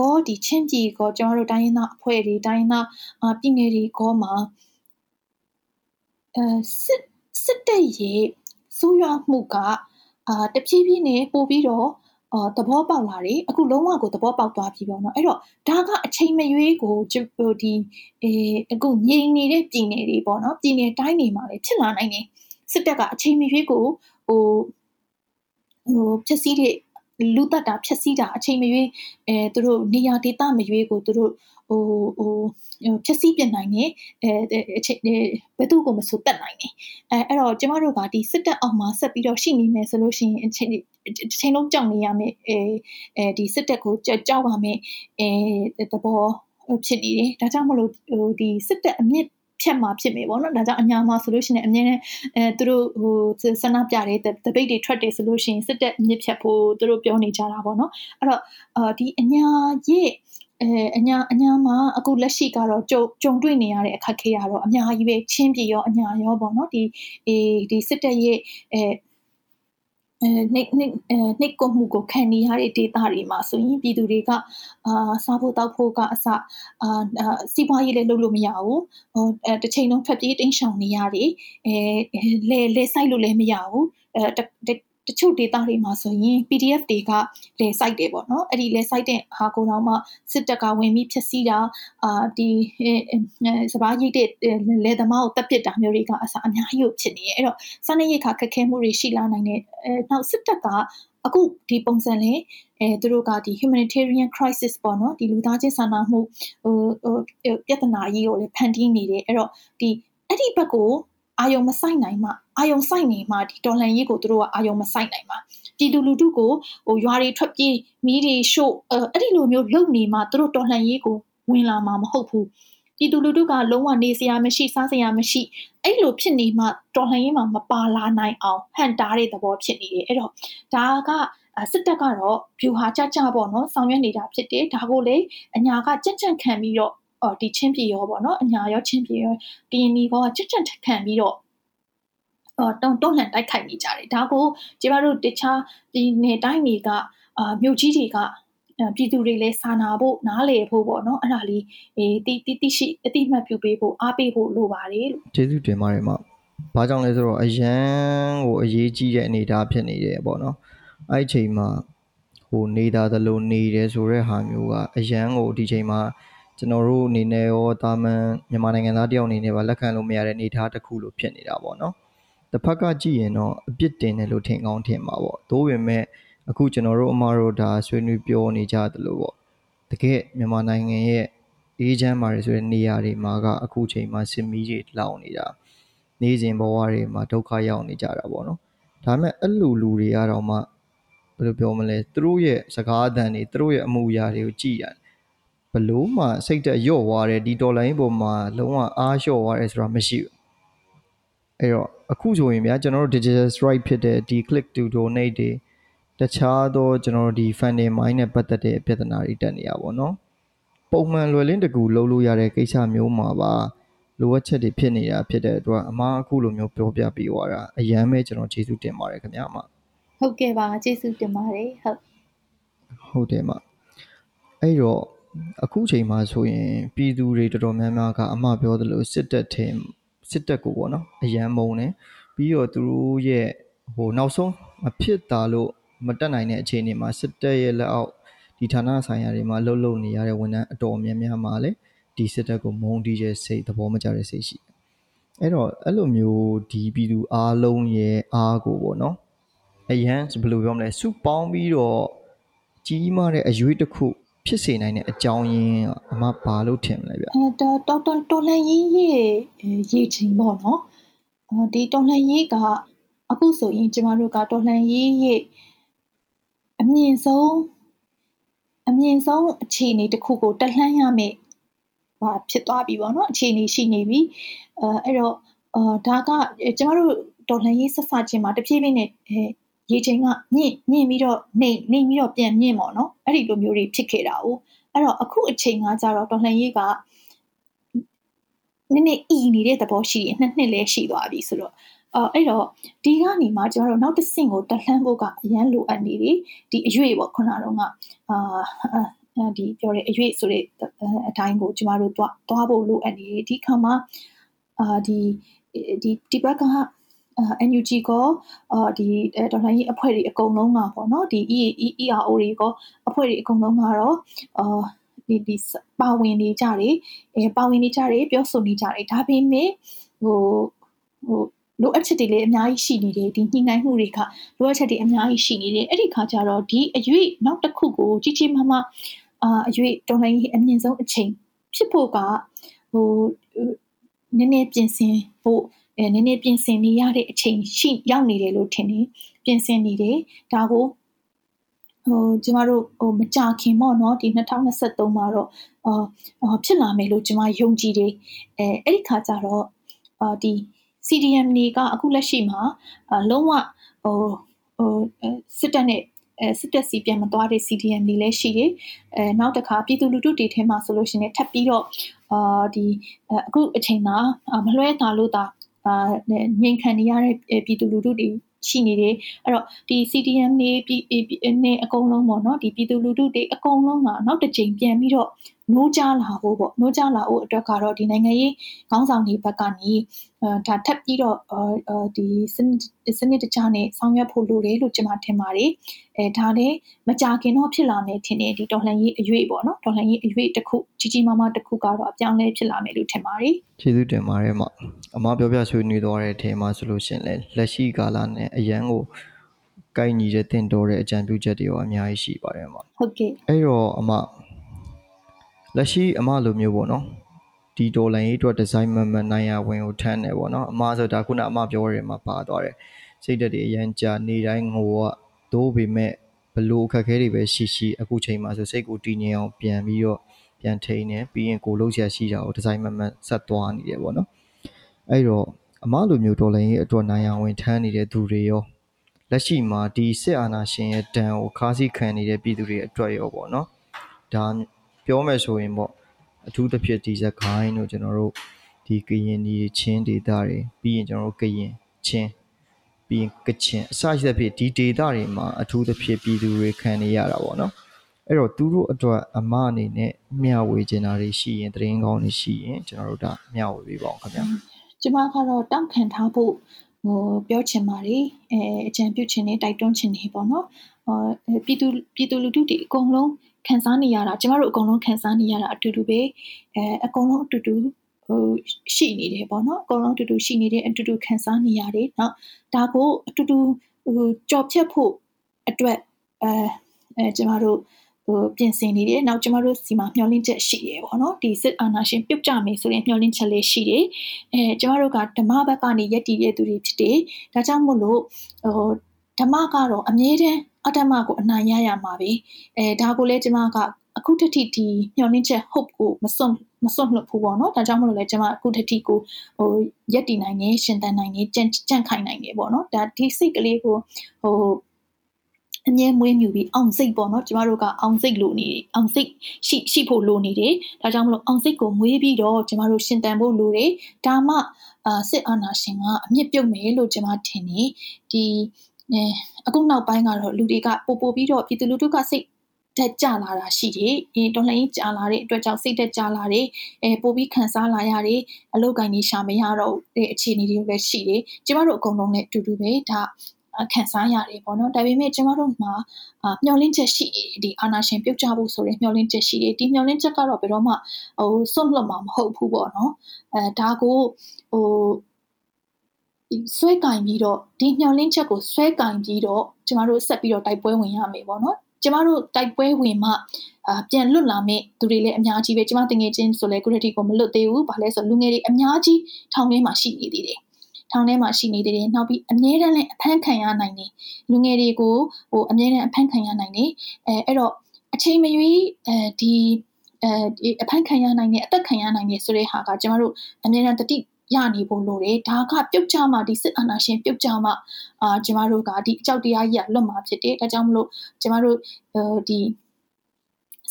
ကောဒီချင်းပြည်ကောကျွန်တော်တို့တိုင်းရင်းသားအဖွဲ့တွေတိုင်းရင်းသားပြည်နယ်တွေကောမှာ အဲစစ်စစ်တပ်ရဲ့ဆိုးရွားမှုကအာတဖြည်းဖြည်းနဲ့ပို့ပြီးတော့အော်သဘောပေါက်လာတယ်အခုလုံးဝကိုသဘောပေါက်သွားပြီပေါ့နော်အဲ့တော့ဒါကအချိန်မရွေးကိုဟိုဒီအဲအခုငြိမ်နေတဲ့ပြည်နယ်တွေပေါ့နော်ပြည်နယ်တိုင်းတွေမှာလည်းဖြစ်လာနိုင်တယ်စစ်တပ်ကအချိန်မရွေးကိုဟိုဟိုဖြစ်စည်းတဲ့ လူတက်တာဖြက်စီးတာအချိန်မရွေးအဲသူတို့နေရာဒေသမရွေးကိုသူတို့ဟိုဟိုဖြည့်ဆည်းပြနိုင်နေအဲအချိန်ဘယ်သူကိုမဆိုတက်နိုင်နေအဲအဲ့တော့ကျမတို့ကဒီစစ်တပ်အောက်မှာဆက်ပြီးတော့ရှိနေမယ်ဆိုလို့ရှိရင်အချိန်အချိန်လုံးကြောက်နေရမယ်အဲအဲဒီစစ်တပ်ကိုကြောက်ပါမယ်အဲတဘောဖြစ်နေတယ်ဒါကြောင့်မလို့ဟိုဒီစစ်တပ်အမြင့် ဖြတ်မှာဖြစ်မယ်ပေါ့နော်ဒါကြောင့်အညာမှာဆိုလို့ရှိရင်အမြဲတမ်းအဲသူတို့ဟိုဆန္ဒပြတဲ့တပိတ်တွေထွက်တယ်ဆိုလို့ရှိရင်စစ်တပ်မြင့်ဖြတ်ဖို့သူတို့ပြောနေကြတာပေါ့နော်အဲ့တော့အာဒီအညာရဲ့အဲအညာအညာမှာအခုလက်ရှိကတော့ကြုံကြုံတွေ့နေရတဲ့အခက်ခဲရတော့အများကြီးပဲချင်းပြည်ရောအညာရောပေါ့နော်ဒီအေးဒီစစ်တပ်ရဲ့အဲအဲ နှိပ်နှိပ်အဲနှိပ်ကွမှုကိုခံနေရတဲ့ဒေသတွေမှာဆိုရင်ပြည်သူတွေကအာစားဖို့တောက်ဖို့ကအစအာစီးပွားရေးလည်းလုပ်လို့မရဘူးဟိုအဲတစ်ချိန်လုံးထွက်ပြေးတိမ်းရှောင်နေရတယ်အဲလဲလဲဆိုင်လို့လည်းမရဘူးအဲ တချို့ data တွေမှာဆိုရင် PDF တွေကလဲ site တယ်ပေါ့နော်အဲ့ဒီလဲ site တဲ့ဟာကိုတော့မှစစ်တပ်ကဝင်ပြီးဖြည့်ဆည်းတာအာဒီစပားရိတ်တဲ့လဲသမားကိုတပ်ပစ်တာမျိုးတွေကအစားအများကြီးဖြစ်နေရဲ့အဲ့တော့စာနေရိတ်ခါခက်ခဲမှုတွေရှိလာနိုင်တဲ့အဲနောက်စစ်တပ်ကအခုဒီပုံစံလေးအဲသူတို့ကဒီ humanitarian crisis ပေါ့နော်ဒီလူသားချင်းစာနာမှုဟိုဟိုပြဿနာကြီးကိုလည်းဖန်တီးနေတယ်အဲ့တော့ဒီအဲ့ဒီဘက်ကို အာယုံမဆိုင်နိုင်မှအာယုံဆိုင်နေမှဒီဒေါ်လန်ရေးကိုသူတို့ကအာယုံမဆိုင်နိုင်မှပြည်သူလူထုကိုဟိုရွာတွေထွက်ပြေးမီးတွေရှို့အဲ့ဒီလိုမျိုးလုပ်နေမှသူတို့ဒေါ်လန်ရေးကိုဝင်လာမှာမဟုတ်ဘူးပြည်သူလူထုကလုံးဝနေစရာမရှိစားစရာမရှိအဲ့လိုဖြစ်နေမှတော်လှန်ရေးမှာမပါလာနိုင်အောင်ဟန်တားတဲ့သဘောဖြစ်နေတယ်အဲ့တော့ဒါကစစ်တပ်ကတော့ view ဟာကြကြပေါ့နော်ဆောင်ရွက်နေတာဖြစ်တယ်ဒါကိုလေအညာကကြက်ကြက်ခံပြီးတော့ အော်ဒီချင်းပြည်ရောပေါ့နော်အညာရောချင်းပြည်ရောကရင်နီကောကြွကြွခံပြီးတော့အော်တုံတုံ့လှန်တိုက်ခိုက်နေကြတယ်ဒါကိုကျမတို့တခြားဒီနေတိုင်းတွေကအာမြို့ကြီးတွေကပြည်သူတွေလည်းစာနာဖို့နားလည်ဖို့ပေါ့နော်အဲ့ဒါလေးအေးတိတိတိရှိအတိမတ်ပြုပေးဖို့အားပေးဖို့လိုပါတယ်လို့ကျေးဇူးတင်ပါတယ်မဘာကြောင့်လဲဆိုတော့အရန်ကိုအရေးကြီးတဲ့အနေအထားဖြစ်နေတယ်ပေါ့နော်အဲ့ဒီချိန်မှာဟိုနေတာသလိုနေတယ်ဆိုတဲ့ဟာမျိုးကအရန်ကိုဒီချိန်မှာ ကျွန်တော်တို့အနေနဲ့ရောတာမန်မြန်မာနိုင်ငံသားတယောက်အနေနဲ့ပါလက်ခံလို့မရတဲ့အနေအထားတစ်ခုလို့ဖြစ်နေတာပေါ့နော်တစ်ဖက်ကကြည့်ရင်တော့အပြစ်တင်တယ်လို့ထင်ကောင်းထင်မှာပေါ့သို့ပေမဲ့အခုကျွန်တော်တို့အမားတို့ဒါဆွေးနွေးပြောနေကြတယ်လို့ပေါ့တကယ်မြန်မာနိုင်ငံရဲ့အေးချမ်းပါတယ်ဆိုတဲ့နေရာတွေမှာကအခုချိန်မှာစစ်မီးတွေလောင်နေတာနေစဉ်ဘဝတွေမှာဒုက္ခရောက်နေကြတာပေါ့နော်ဒါပေမဲ့အဲ့လူလူတွေကတော့မှဘယ်လိုပြောမလဲသူတို့ရဲ့စကားအသံတွေသူတို့ရဲ့အမှုရာတွေကိုကြည်ရတယ် ဘလို့မှစိတ်တက်ရော့သွားတယ်ဒီဒေါ်လာရင်းပေါ်မှာလုံးဝအားလျှော့သွားတယ်ဆိုတာမရှိဘူးအဲ့တော့အခုဆိုရင်ဗျာကျွန်တော်တို့ digital strike ဖြစ်တဲ့ဒီ click to donate တွေတခြားသောကျွန်တော်တို့ဒီ funding mine နဲ့ပတ်သက်တဲ့ပြဿနာတွေတက်နေရပါတော့ပုံမှန်လွယ်လင်းတကူလုပ်လို့ရတဲ့ကိစ္စမျိုးမှာပါလိုအပ်ချက်တွေဖြစ်နေတာဖြစ်တဲ့အတွက်အမားအခုလိုမျိုးပြောပြပေးသွားတာအရန်ပဲကျွန်တော်ကျေးဇူးတင်ပါတယ်ခင်ဗျာအမဟုတ်ကဲ့ပါကျေးဇူးတင်ပါတယ်ဟုတ်ဟုတ်တယ်မအဲ့တော့ အခုချိန်မှာဆိုရင်ပြည်သူတွေတော်တော်များများကအမှားပြောသလိုစစ်တပ်ထင်စစ်တပ်ကိုပေါ့နော်အရန်မုံတယ်ပြီးတော့သူတို့ရဲ့ဟိုနောက်ဆုံးမဖြစ်တာလို့မတက်နိုင်တဲ့အခြေအနေမှာစစ်တပ်ရဲ့လက်အောက်ဒီဌာနဆိုင်ရာတွေမှာလှုပ်လှုပ်နေရတဲ့ဝန်ထမ်းအတော်များများမှာလည်းဒီစစ်တပ်ကိုမုံတီးတဲ့စိတ်သဘောမကျတဲ့စိတ်ရှိတယ်အဲ့တော့အဲ့လိုမျိုးဒီပြည်သူအားလုံးရဲ့အားကိုပေါ့နော်အရန်ဘယ်လိုပြောမလဲစုပေါင်းပြီးတော့ကြီးမားတဲ့အရွေးတစ်ခု ဖြစ်စေနိုင်တဲ့အကြောင်းရင်းအမဘာလို့ထင်မလဲဗျအဲတော်တော်တော်လှန်ရေးရဲ့ရေချိန်ပေါ့နော်ဒီတော်လှန်ရေးကအခုဆိုရင်ကျမတို့ကတော်လှန်ရေးရဲ့အမြင့်ဆုံးအမြင့်ဆုံးအခြေအနေတစ်ခုကိုတက်လှမ်းရမယ်ဟာဖြစ်သွားပြီပေါ့နော်အခြေအနေရှိနေပြီအဲအဲ့တော့အာဒါကကျမတို့တော်လှန်ရေးဆက်စချင်းမှာတဖြည်းဖြည်းနဲ့ ရေချိန်ကညင့်ညင့်ပြီးတော့နေနေပြီးတော့ပြန်မြင့်ပေါ့နော်အဲ့ဒီလိုမျိုးတွေဖြစ်ခဲ့တာ哦အဲ့တော့အခုအချိန်ကကြတော့တော်လှန်ရေးကနည်းနည်းအီနေတဲ့သဘောရှိရင်နှစ်နှစ်လဲရှိသွားပြီဆိုတော့အော်အဲ့တော့ဒီကနေမှကျတော့နောက်တစ်ဆင့်ကိုတက်လှမ်းဖို့ကအရန်လိုအပ်နေတယ်ဒီအရွေပေါ့ခုနကတော့ကအာဒီပြောတဲ့အရွေဆိုတဲ့အတိုင်းကိုကျမတို့တွားတွားဖို့လိုအပ်နေတယ်ဒီခါမှာအာဒီဒီဒီဘက်က NUG ကောအာဒီဒေါ်လာကြီးအဖွဲ့တွေအကုန်လုံးကပေါ့နော်ဒီ ERO တွေကောအဖွဲ့တွေအကုန်လုံးကတော့အာဒီဒီပါဝင်နေကြတယ်အဲပါဝင်နေကြတယ်ပြောဆိုနေကြတယ်ဒါပေမဲ့ဟိုဟိုလိုအပ်ချက်တွေလည်းအများကြီးရှိနေတယ်ဒီညှိနှိုင်းမှုတွေကလိုအပ်ချက်တွေအများကြီးရှိနေတယ်အဲ့ဒီခါကျတော့ဒီအရွေ့နောက်တစ်ခုကိုကြီးကြီးမားမားအာအရွေ့တော်လိုင်းအမြင့်ဆုံးအချိန်ဖြစ်ဖို့ကဟိုနည်းနည်းပြင်ဆင်ဖို့ အဲနည်းနည်းပြင်ဆင်နေရတဲ့အချိန်ရှိရောက်နေတယ်လို့ထင်တယ်ပြင်ဆင်နေတယ်ဒါကိုဟိုကျမတို့ဟိုမကြခင်ပေါ့နော်ဒီ2023မှာတော့အာဖြစ်လာမယ်လို့ကျမယုံကြည်တယ်အဲအဲ့ဒီခါကျတော့အာဒီ CDM တွေကအခုလက်ရှိမှာလုံးဝဟိုဟိုစစ်တပ်နဲ့အဲစစ်တပ်စီပြန်မသွားတဲ့ CDM တွေလည်းရှိတယ်အဲနောက်တစ်ခါပြည်သူလူထုတွေထဲမှာဆိုလို့ရှိရင်ထပ်ပြီးတော့အာဒီအခုအချိန်မှာမလွှဲတာလို့တာ အာငြိမ်ခံနေရတဲ့ပြည်သူလူထုတွေရှိနေတယ်အဲ့တော့ဒီ CDM နေပြည်နေအကုန်လုံးပေါ့နော်ဒီပြည်သူလူထုတွေအကုန်လုံးကနောက်တစ်ချိန်ပြန်ပြီးတော့ နိုးကြလာဖို့ပေါ့နိုးကြလာဖို့အတွက်ကတော့ဒီနိုင်ငံရေးခေါင်းဆောင်တွေဘက်ကနေအဲဒါထပ်ပြီးတော့ဒီစနစ်စနစ်တကျနဲ့ဆောင်ရွက်ဖို့လိုတယ်လို့ကျွန်မထင်ပါတယ်အဲဒါလည်းမကြခင်တော့ဖြစ်လာမယ်ထင်တယ်ဒီတော်လှန်ရေးအရွေ့ပေါ့နော်တော်လှန်ရေးအရွေ့တစ်ခုကြီးကြီးမားမားတစ်ခုကတော့အပြောင်းလဲဖြစ်လာမယ်လို့ထင်ပါတယ်ကျေးဇူးတင်ပါတယ်မအမပြောပြဆွေးနွေးသွားတဲ့အထင်မှာဆိုလို့ရှင်လဲလက်ရှိကာလနဲ့အရန်ကိုကိုက်ညီတဲ့တင်တော်တဲ့အကြံပြုချက်တွေရောအများကြီးရှိပါတယ်မဟုတ်ကဲ့အဲ့တော့အမ လက်ရှိအမလိုမျိုးပေါ့နော်ဒီဒေါ်လာရေးအတွက်ဒီဇိုင်းမန်မန်နိုင်ရဝင်ကိုထမ်းတယ်ပေါ့နော်အမဆိုဒါခုနအမပြောရဲမှာပါသွားတယ်စိတ်ဓာတ်တွေအရန်ကြာနေတိုင်းငိုကသိုးပေမဲ့ဘလို့အခက်အခဲတွေပဲရှိရှိအခုချိန်မှာဆိုစိတ်ကိုတည်ငြိမ်အောင်ပြန်ပြီးတော့ပြန်ထိန်းနေပြီးရင်ကိုလုံးချရာရှိတာကိုဒီဇိုင်းမန်မန်ဆက်သွားနေတယ်ပေါ့နော်အဲ့တော့အမလိုမျိုးဒေါ်လာရေးအတွက်နိုင်ရဝင်ထမ်းနေတဲ့သူတွေရောလက်ရှိမှာဒီစစ်အာဏာရှင်ရဲ့တန်ကိုခါးစည်းခံနေတဲ့ပြည်သူတွေအတွက်ရောပေါ့နော်ဒါ ပြောမယ်ဆိုရင်ပေါ့အထူးသဖြင့်ဒီဇက်ခိုင်းတို့ကျွန်တော်တို့ဒီကရင်ဒီချင်းဒေတာတွေပြီးရင်ကျွန်တော်တို့ကရင်ချင်းပြီးရင်ကချင်အစရှိသဖြင့်ဒီဒေတာတွေမှာအထူးသဖြင့်ပြည်သူတွေခံနေရတာပေါ့နော်အဲ့တော့သူတို့အတွက်အမအနေနဲ့မျှဝေချင်တာတွေရှိရင်တရင်ကောင်းတွေရှိရင်ကျွန်တော်တို့ဒါမျှဝေပေးပါအောင်ခင်ဗျာကျမကတော့တောင့်ခံထားဖို့ဟိုပြောချင်ပါတယ်အဲအကြံပြုချင်နေတိုက်တွန်းချင်နေပေါ့နော်အာပြည်သူပြည်သူလူထုတွေအကုန်လုံး ခံစားနေရတာကျမတို့အကုန်လုံးခံစားနေရတာအတူတူပဲအဲအကုန်လုံးအတူတူဟိုရှိနေတယ်ပေါ့နော်အကုန်လုံးအတူတူရှိနေတယ်အတူတူခံစားနေရတယ်နော်ဒါကိုအတူတူဟိုကြော်ဖြတ်ဖို့အတွက်အဲအဲကျမတို့ဟိုပြင်ဆင်နေတယ်နောက်ကျမတို့စီမှာမျှော်လင့်ချက်ရှိတယ်ပေါ့နော်ဒီစစ်အာဏာရှင်ပြုတ်ကြမယ်ဆိုရင်မျှော်လင့်ချက်လေးရှိတယ်အဲကျမတို့ကဓမ္မဘက်ကနေယက်တည်ရတဲ့သူတွေဖြစ်တယ်ဒါကြောင့်မို့လို့ဟိုဓမ္မကတော့အမြဲတမ်း အတ္တမကိုအနိုင်ရရမှာပဲအဲဒါကိုလည်းကျမကအခုတတိဒီမျှော်လင့်ချက် hope ကိုမစွန့်မစွန့်လွတ်ဘူးပေါ့နော်ဒါကြောင့်မလို့လဲကျွန်မအခုတတိကိုဟိုရက်တည်နိုင်နေရှင်သန်နိုင်နေကြန့်ကြန့်ခိုင်နိုင်နေပေါ့နော်ဒါဒီစိတ်ကလေးကိုဟိုအမြဲမွေးမြူပြီးအောင်စိတ်ပေါ့နော်ကျမတို့ကအောင်စိတ်လိုနေအောင်စိတ်ရှိရှိဖို့လိုနေတယ်ဒါကြောင့်မလို့အောင်စိတ်ကိုမွေးပြီးတော့ကျမတို့ရှင်တန်ဖို့လိုတယ်ဒါမှအာစစ်အာဏာရှင်ကအမြင့်ပြုတ်မယ်လို့ကျမထင်နေဒီ အဲအခုနောက်ပိုင်းကတော့လူတွေကပို့ပို့ပြီးတော့ပြည်သူလူထုကစိတ်တက်ကြလာတာရှိတယ်။အင်းတော်လှန်ရေးကြာလာတဲ့အတွက်ကြောင့်စိတ်တက်ကြလာတယ်။အဲပို့ပြီးခံစားလာရတယ်။အလုတ်ကိုင်းနေရှာမရတော့တဲ့အခြေအနေတွေလည်းရှိတယ်။ကျမတို့အကုန်လုံးနဲ့အတူတူပဲဒါခံစားရတယ်ပေါ့နော်ဒါပေမဲ့ကျမတို့မှာမျှော်လင့်ချက်ရှိဒီအာနာရှင်ပြုတ်ကြဖို့ဆိုရင်မျှော်လင့်ချက်ရှိတယ်ဒီမျှော်လင့်ချက်ကတော့ဘယ်တော့မှဟိုစွန့်လွတ်မှာမဟုတ်ဘူးပေါ့နော်အဲဒါကိုဟို ဆွဲကင်ပြီးတော့ဒီမျှော်လင့်ချက်ကိုဆွဲကင်ပြီးတော့ကျမတို့ဆက်ပြီးတော့တိုက်ပွဲဝင်ရမယ်ပေါ့နော်ကျမတို့တိုက်ပွဲဝင်မှအာပြန်လွတ်လာမယ့်သူတွေလည်းအများကြီးပဲကျမတငယ်ချင်းဆိုလဲ quality ကိုမလွတ်သေးဘူး။ဘာလဲဆိုလူငယ်တွေအများကြီးထောင်ထဲမှာရှိနေသေးတယ်။ထောင်ထဲမှာရှိနေသေးတယ်။နောက်ပြီးအမြဲတမ်းလည်းအဖမ်းခံရနိုင်တယ်။လူငယ်တွေကိုဟိုအမြဲတမ်းအဖမ်းခံရနိုင်တယ်။အဲအဲ့တော့အချိန်မရွေးအဲဒီအဲအဖမ်းခံရနိုင်တယ်အသက်ခံရနိုင်တယ်ဆိုတဲ့ဟာကကျမတို့အမြဲတမ်းတတိ ရနေဖို့လိုတယ်ဒါကပြုတ်ကြမှာဒီစစ်အာဏာရှင်ပြုတ်ကြမှာအာကျမတို့ကဒီအကြောက်တရားကြီးကလွတ်မှာဖြစ်တယ်ဒါကြောင့်မလို့ကျမတို့ဒီ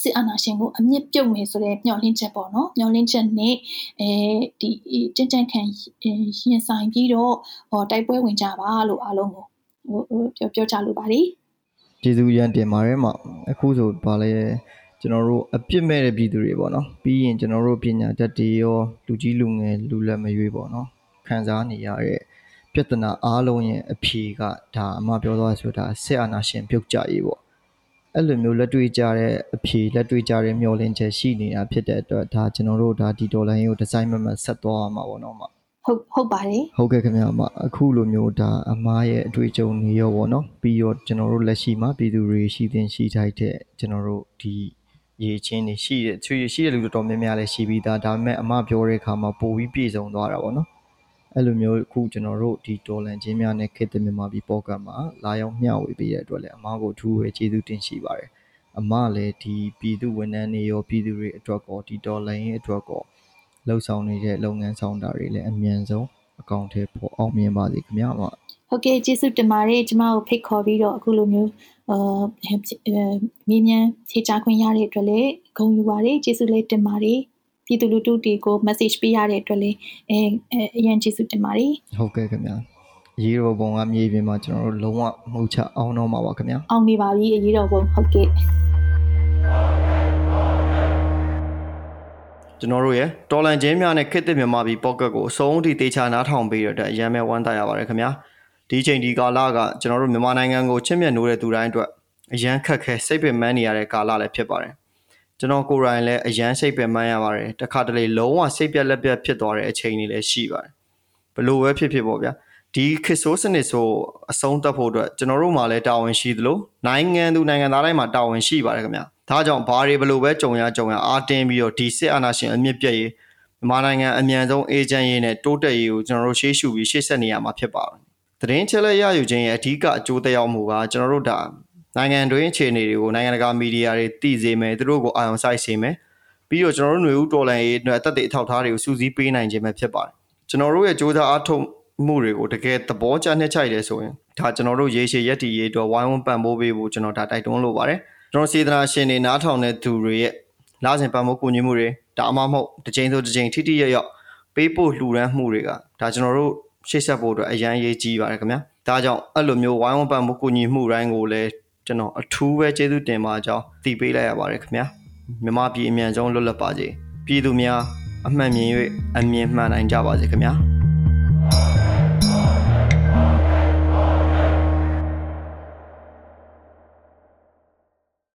စစ်အာဏာရှင်ကိုအမြင့်ပြုတ်မယ်ဆိုတဲ့မျှော်လင့်ချက်ပေါ့နော်မျှော်လင့်ချက်နဲ့အဲဒီကြင်ကြံခံရင်ဆိုင်ပြီးတော့ဟောတိုက်ပွဲဝင်ကြပါလို့အားလုံးကိုဟိုပြောပြောကြလိုပါတယ်ကျေးဇူးရန်တင်ပါတယ်မှာအခုဆိုဗာလဲ ကျွန်တော်တို့အပြစ်မဲ့တဲ့ပြည်သူတွေပေါ့နော်ပြီးရင်ကျွန်တော်တို့ပညာတတ်တွေရောလူကြီးလူငယ်လူလက်မရွေးပေါ့နော်ခံစားနေရတဲ့ပြဿနာအားလုံးရဲ့အဖြေကဒါအမပြောသွားဆိုတာဆက်အာနာရှင်ပြုတ်ကြရေးပေါ့အဲ့လိုမျိုးလက်တွေ့ကြတဲ့အဖြေလက်တွေ့ကြတဲ့မျောလင်းချက်ရှိနေတာဖြစ်တဲ့အတွက်ဒါကျွန်တော်တို့ဒါဒီဒေါ်လာရင်းကိုဒီဇိုင်းမမဆက်သွားမှာပေါ့နော်မဟုတ်ဟုတ်ပါတယ်ဟုတ်ကဲ့ခင်ဗျာအမအခုလိုမျိုးဒါအမားရဲ့အတွေ့အကြုံတွေရောပေါ့နော်ပြီးတော့ကျွန်တော်တို့လက်ရှိမှာပြည်သူတွေရှိတင်ရှိထိုက်တဲ့ကျွန်တော်တို့ဒီ ရေချင်းတွေရှိတဲ့ချွေရှိတဲ့လူတော်တော်များများလည်းရှိပြီးသားဒါပေမဲ့အမပြောတဲ့အခါမှာပိုပြီးပြည့်စုံသွားတာပေါ့နော်အဲ့လိုမျိုးအခုကျွန်တော်တို့ဒီဒေါ်လန်ချင်းများနဲ့ခေတ်သစ်မြန်မာပြည်ပေါ့ကတ်မှာလာရောက်မျှဝေပေးတဲ့အတွက်လည်းအမကိုအထူးပဲကျေးဇူးတင်ရှိပါတယ်အမလည်းဒီပြည်သူဝန်ထမ်းတွေရောပြည်သူတွေအတွက်ကောဒီဒေါ်လန်ရဲ့အတွက်ကောလှုပ်ဆောင်နေတဲ့လုပ်ငန်းဆောင်တာတွေလည်းအမြန်ဆုံးအကောင့်ထဲပေါ်အောင်မြင်ပါစေခင်ဗျာအမ ဟုတ်ကဲ့ကျေးဇူးတင်ပါတယ်ကျမကိုဖိတ်ခေါ်ပြီးတော့အခုလိုမျိုးအာမြေမြန်းဖြေချခွင့်ရတဲ့အတွက်လည်းဂုဏ်ယူပါတယ်ကျေးဇူးလေးတင်ပါတယ်ပြည်သူလူထုတွေကို message ပေးရတဲ့အတွက်လည်းအဲအရင်ကျေးဇူးတင်ပါတယ်ဟုတ်ကဲ့ခင်ဗျာရေရောပုံကမြေပြင်မှာကျွန်တော်တို့လုံးဝမှုချအောင်တော့မှာပါခင်ဗျာအောင်နေပါပြီအရေးတော်ပုံဟုတ်ကဲ့ကျွန်တော်တို့ရဲ့တော်လန်ချင်းများနဲ့ခစ်သစ်မြန်မာပြည်ပေါ့ကတ်ကိုအဆုံးထိတေချာနားထောင်ပေးရတဲ့အရန်မဲ့ဝမ်းသာရပါတယ်ခင်ဗျာ ဒီချိန်ဒီကာလကကျွန်တော်တို့မြန်မာနိုင်ငံကိုချစ်မြတ်နိုးတဲ့သူတိုင်းအတွက်အရန်ခက်ခဲစိတ်ပင်ပန်းနေရတဲ့ကာလလည်းဖြစ်ပါတယ်ကျွန်တော်ကိုယ်တိုင်လည်းအရန်စိတ်ပင်ပန်းရပါတယ်တခါတလေလုံးဝစိတ်ပြက်လက်ပြက်ဖြစ်သွားတဲ့အချိန်တွေလည်းရှိပါတယ်ဘလို့ပဲဖြစ်ဖြစ်ပေါ့ဗျာဒီခစ်ဆိုးစနစ်ဆိုအဆုံးသတ်ဖို့အတွက်ကျွန်တော်တို့မှာလည်းတာဝန်ရှိသလိုနိုင်ငံသူနိုင်ငံသားတိုင်းမှာတာဝန်ရှိပါတယ်ခင်ဗျာဒါကြောင့်ဘာတွေဘလို့ပဲကြုံရကြုံရအားတင်းပြီးတော့ဒီစစ်အာဏာရှင်အမြင့်ပြည့်ရေးမြန်မာနိုင်ငံအမြန်ဆုံးအေဂျင့်ရေးနဲ့တိုးတက်ရေးကိုကျွန်တော်တို့ရှေ့ရှုပြီးရှေ့ဆက်နေရမှာဖြစ်ပါတယ် သတင်းချက်လက်ရယူခြင်းရဲ့အဓိကအကျိုးသက်ရောက်မှုကကျွန်တော်တို့ဒါနိုင်ငံတွင်းအခြေအနေတွေကိုနိုင်ငံတကာမီဒီယာတွေသိစေမယ်သူတို့ကိုအာရုံစိုက်စေမယ်ပြီးတော့ကျွန်တော်တို့ຫນွေဦးတော်လန်ရေးအတွက်အသက်တွေအထောက်အထားတွေကိုစူးစီးပေးနိုင်ခြင်းပဲဖြစ်ပါတယ်ကျွန်တော်တို့ရဲ့စ조사အားထုတ်မှုတွေကိုတကယ်သဘောကျနှစ်ချိုက်တယ်ဆိုရင်ဒါကျွန်တော်တို့ရေရှည်ရက်တည်ရေးအတွက်ဝိုင်းဝန်းပံ့ပိုးပေးဖို့ကျွန်တော်ဒါတိုက်တွန်းလိုပါတယ်ကျွန်တော်စေတနာရှင်တွေနားထောင်တဲ့သူတွေရဲ့လာစဉ်ပံ့ပိုးကူညီမှုတွေဒါအမှမဟုတ်တစ်ချိန်ဆိုတစ်ချိန်ထိထိရရောက်ပေးဖို့လှူဒန်းမှုတွေကဒါကျွန်တော်တို့ ရှေ့ဆက်ဖို့အတွက်အရန်ရေးကြီးပါတယ်ခင်ဗျာဒါကြောင့်အဲ့လိုမျိုးဝိုင်းဝန်းပံ့ပိုးကူညီမှုတိုင်းကိုလည်းကျွန်တော်အထူးပဲကျေးဇူးတင်ပါကြောင်းတည်ပေးလိုက်ရပါတယ်ခင်ဗျာမြန်မာပြည်အမြန်ဆုံးလွတ်လပ်ပါစေပြည်သူများအမှန်မြင်၍အမြင်မှန်နိုင်ကြပါစေခင်ဗျာ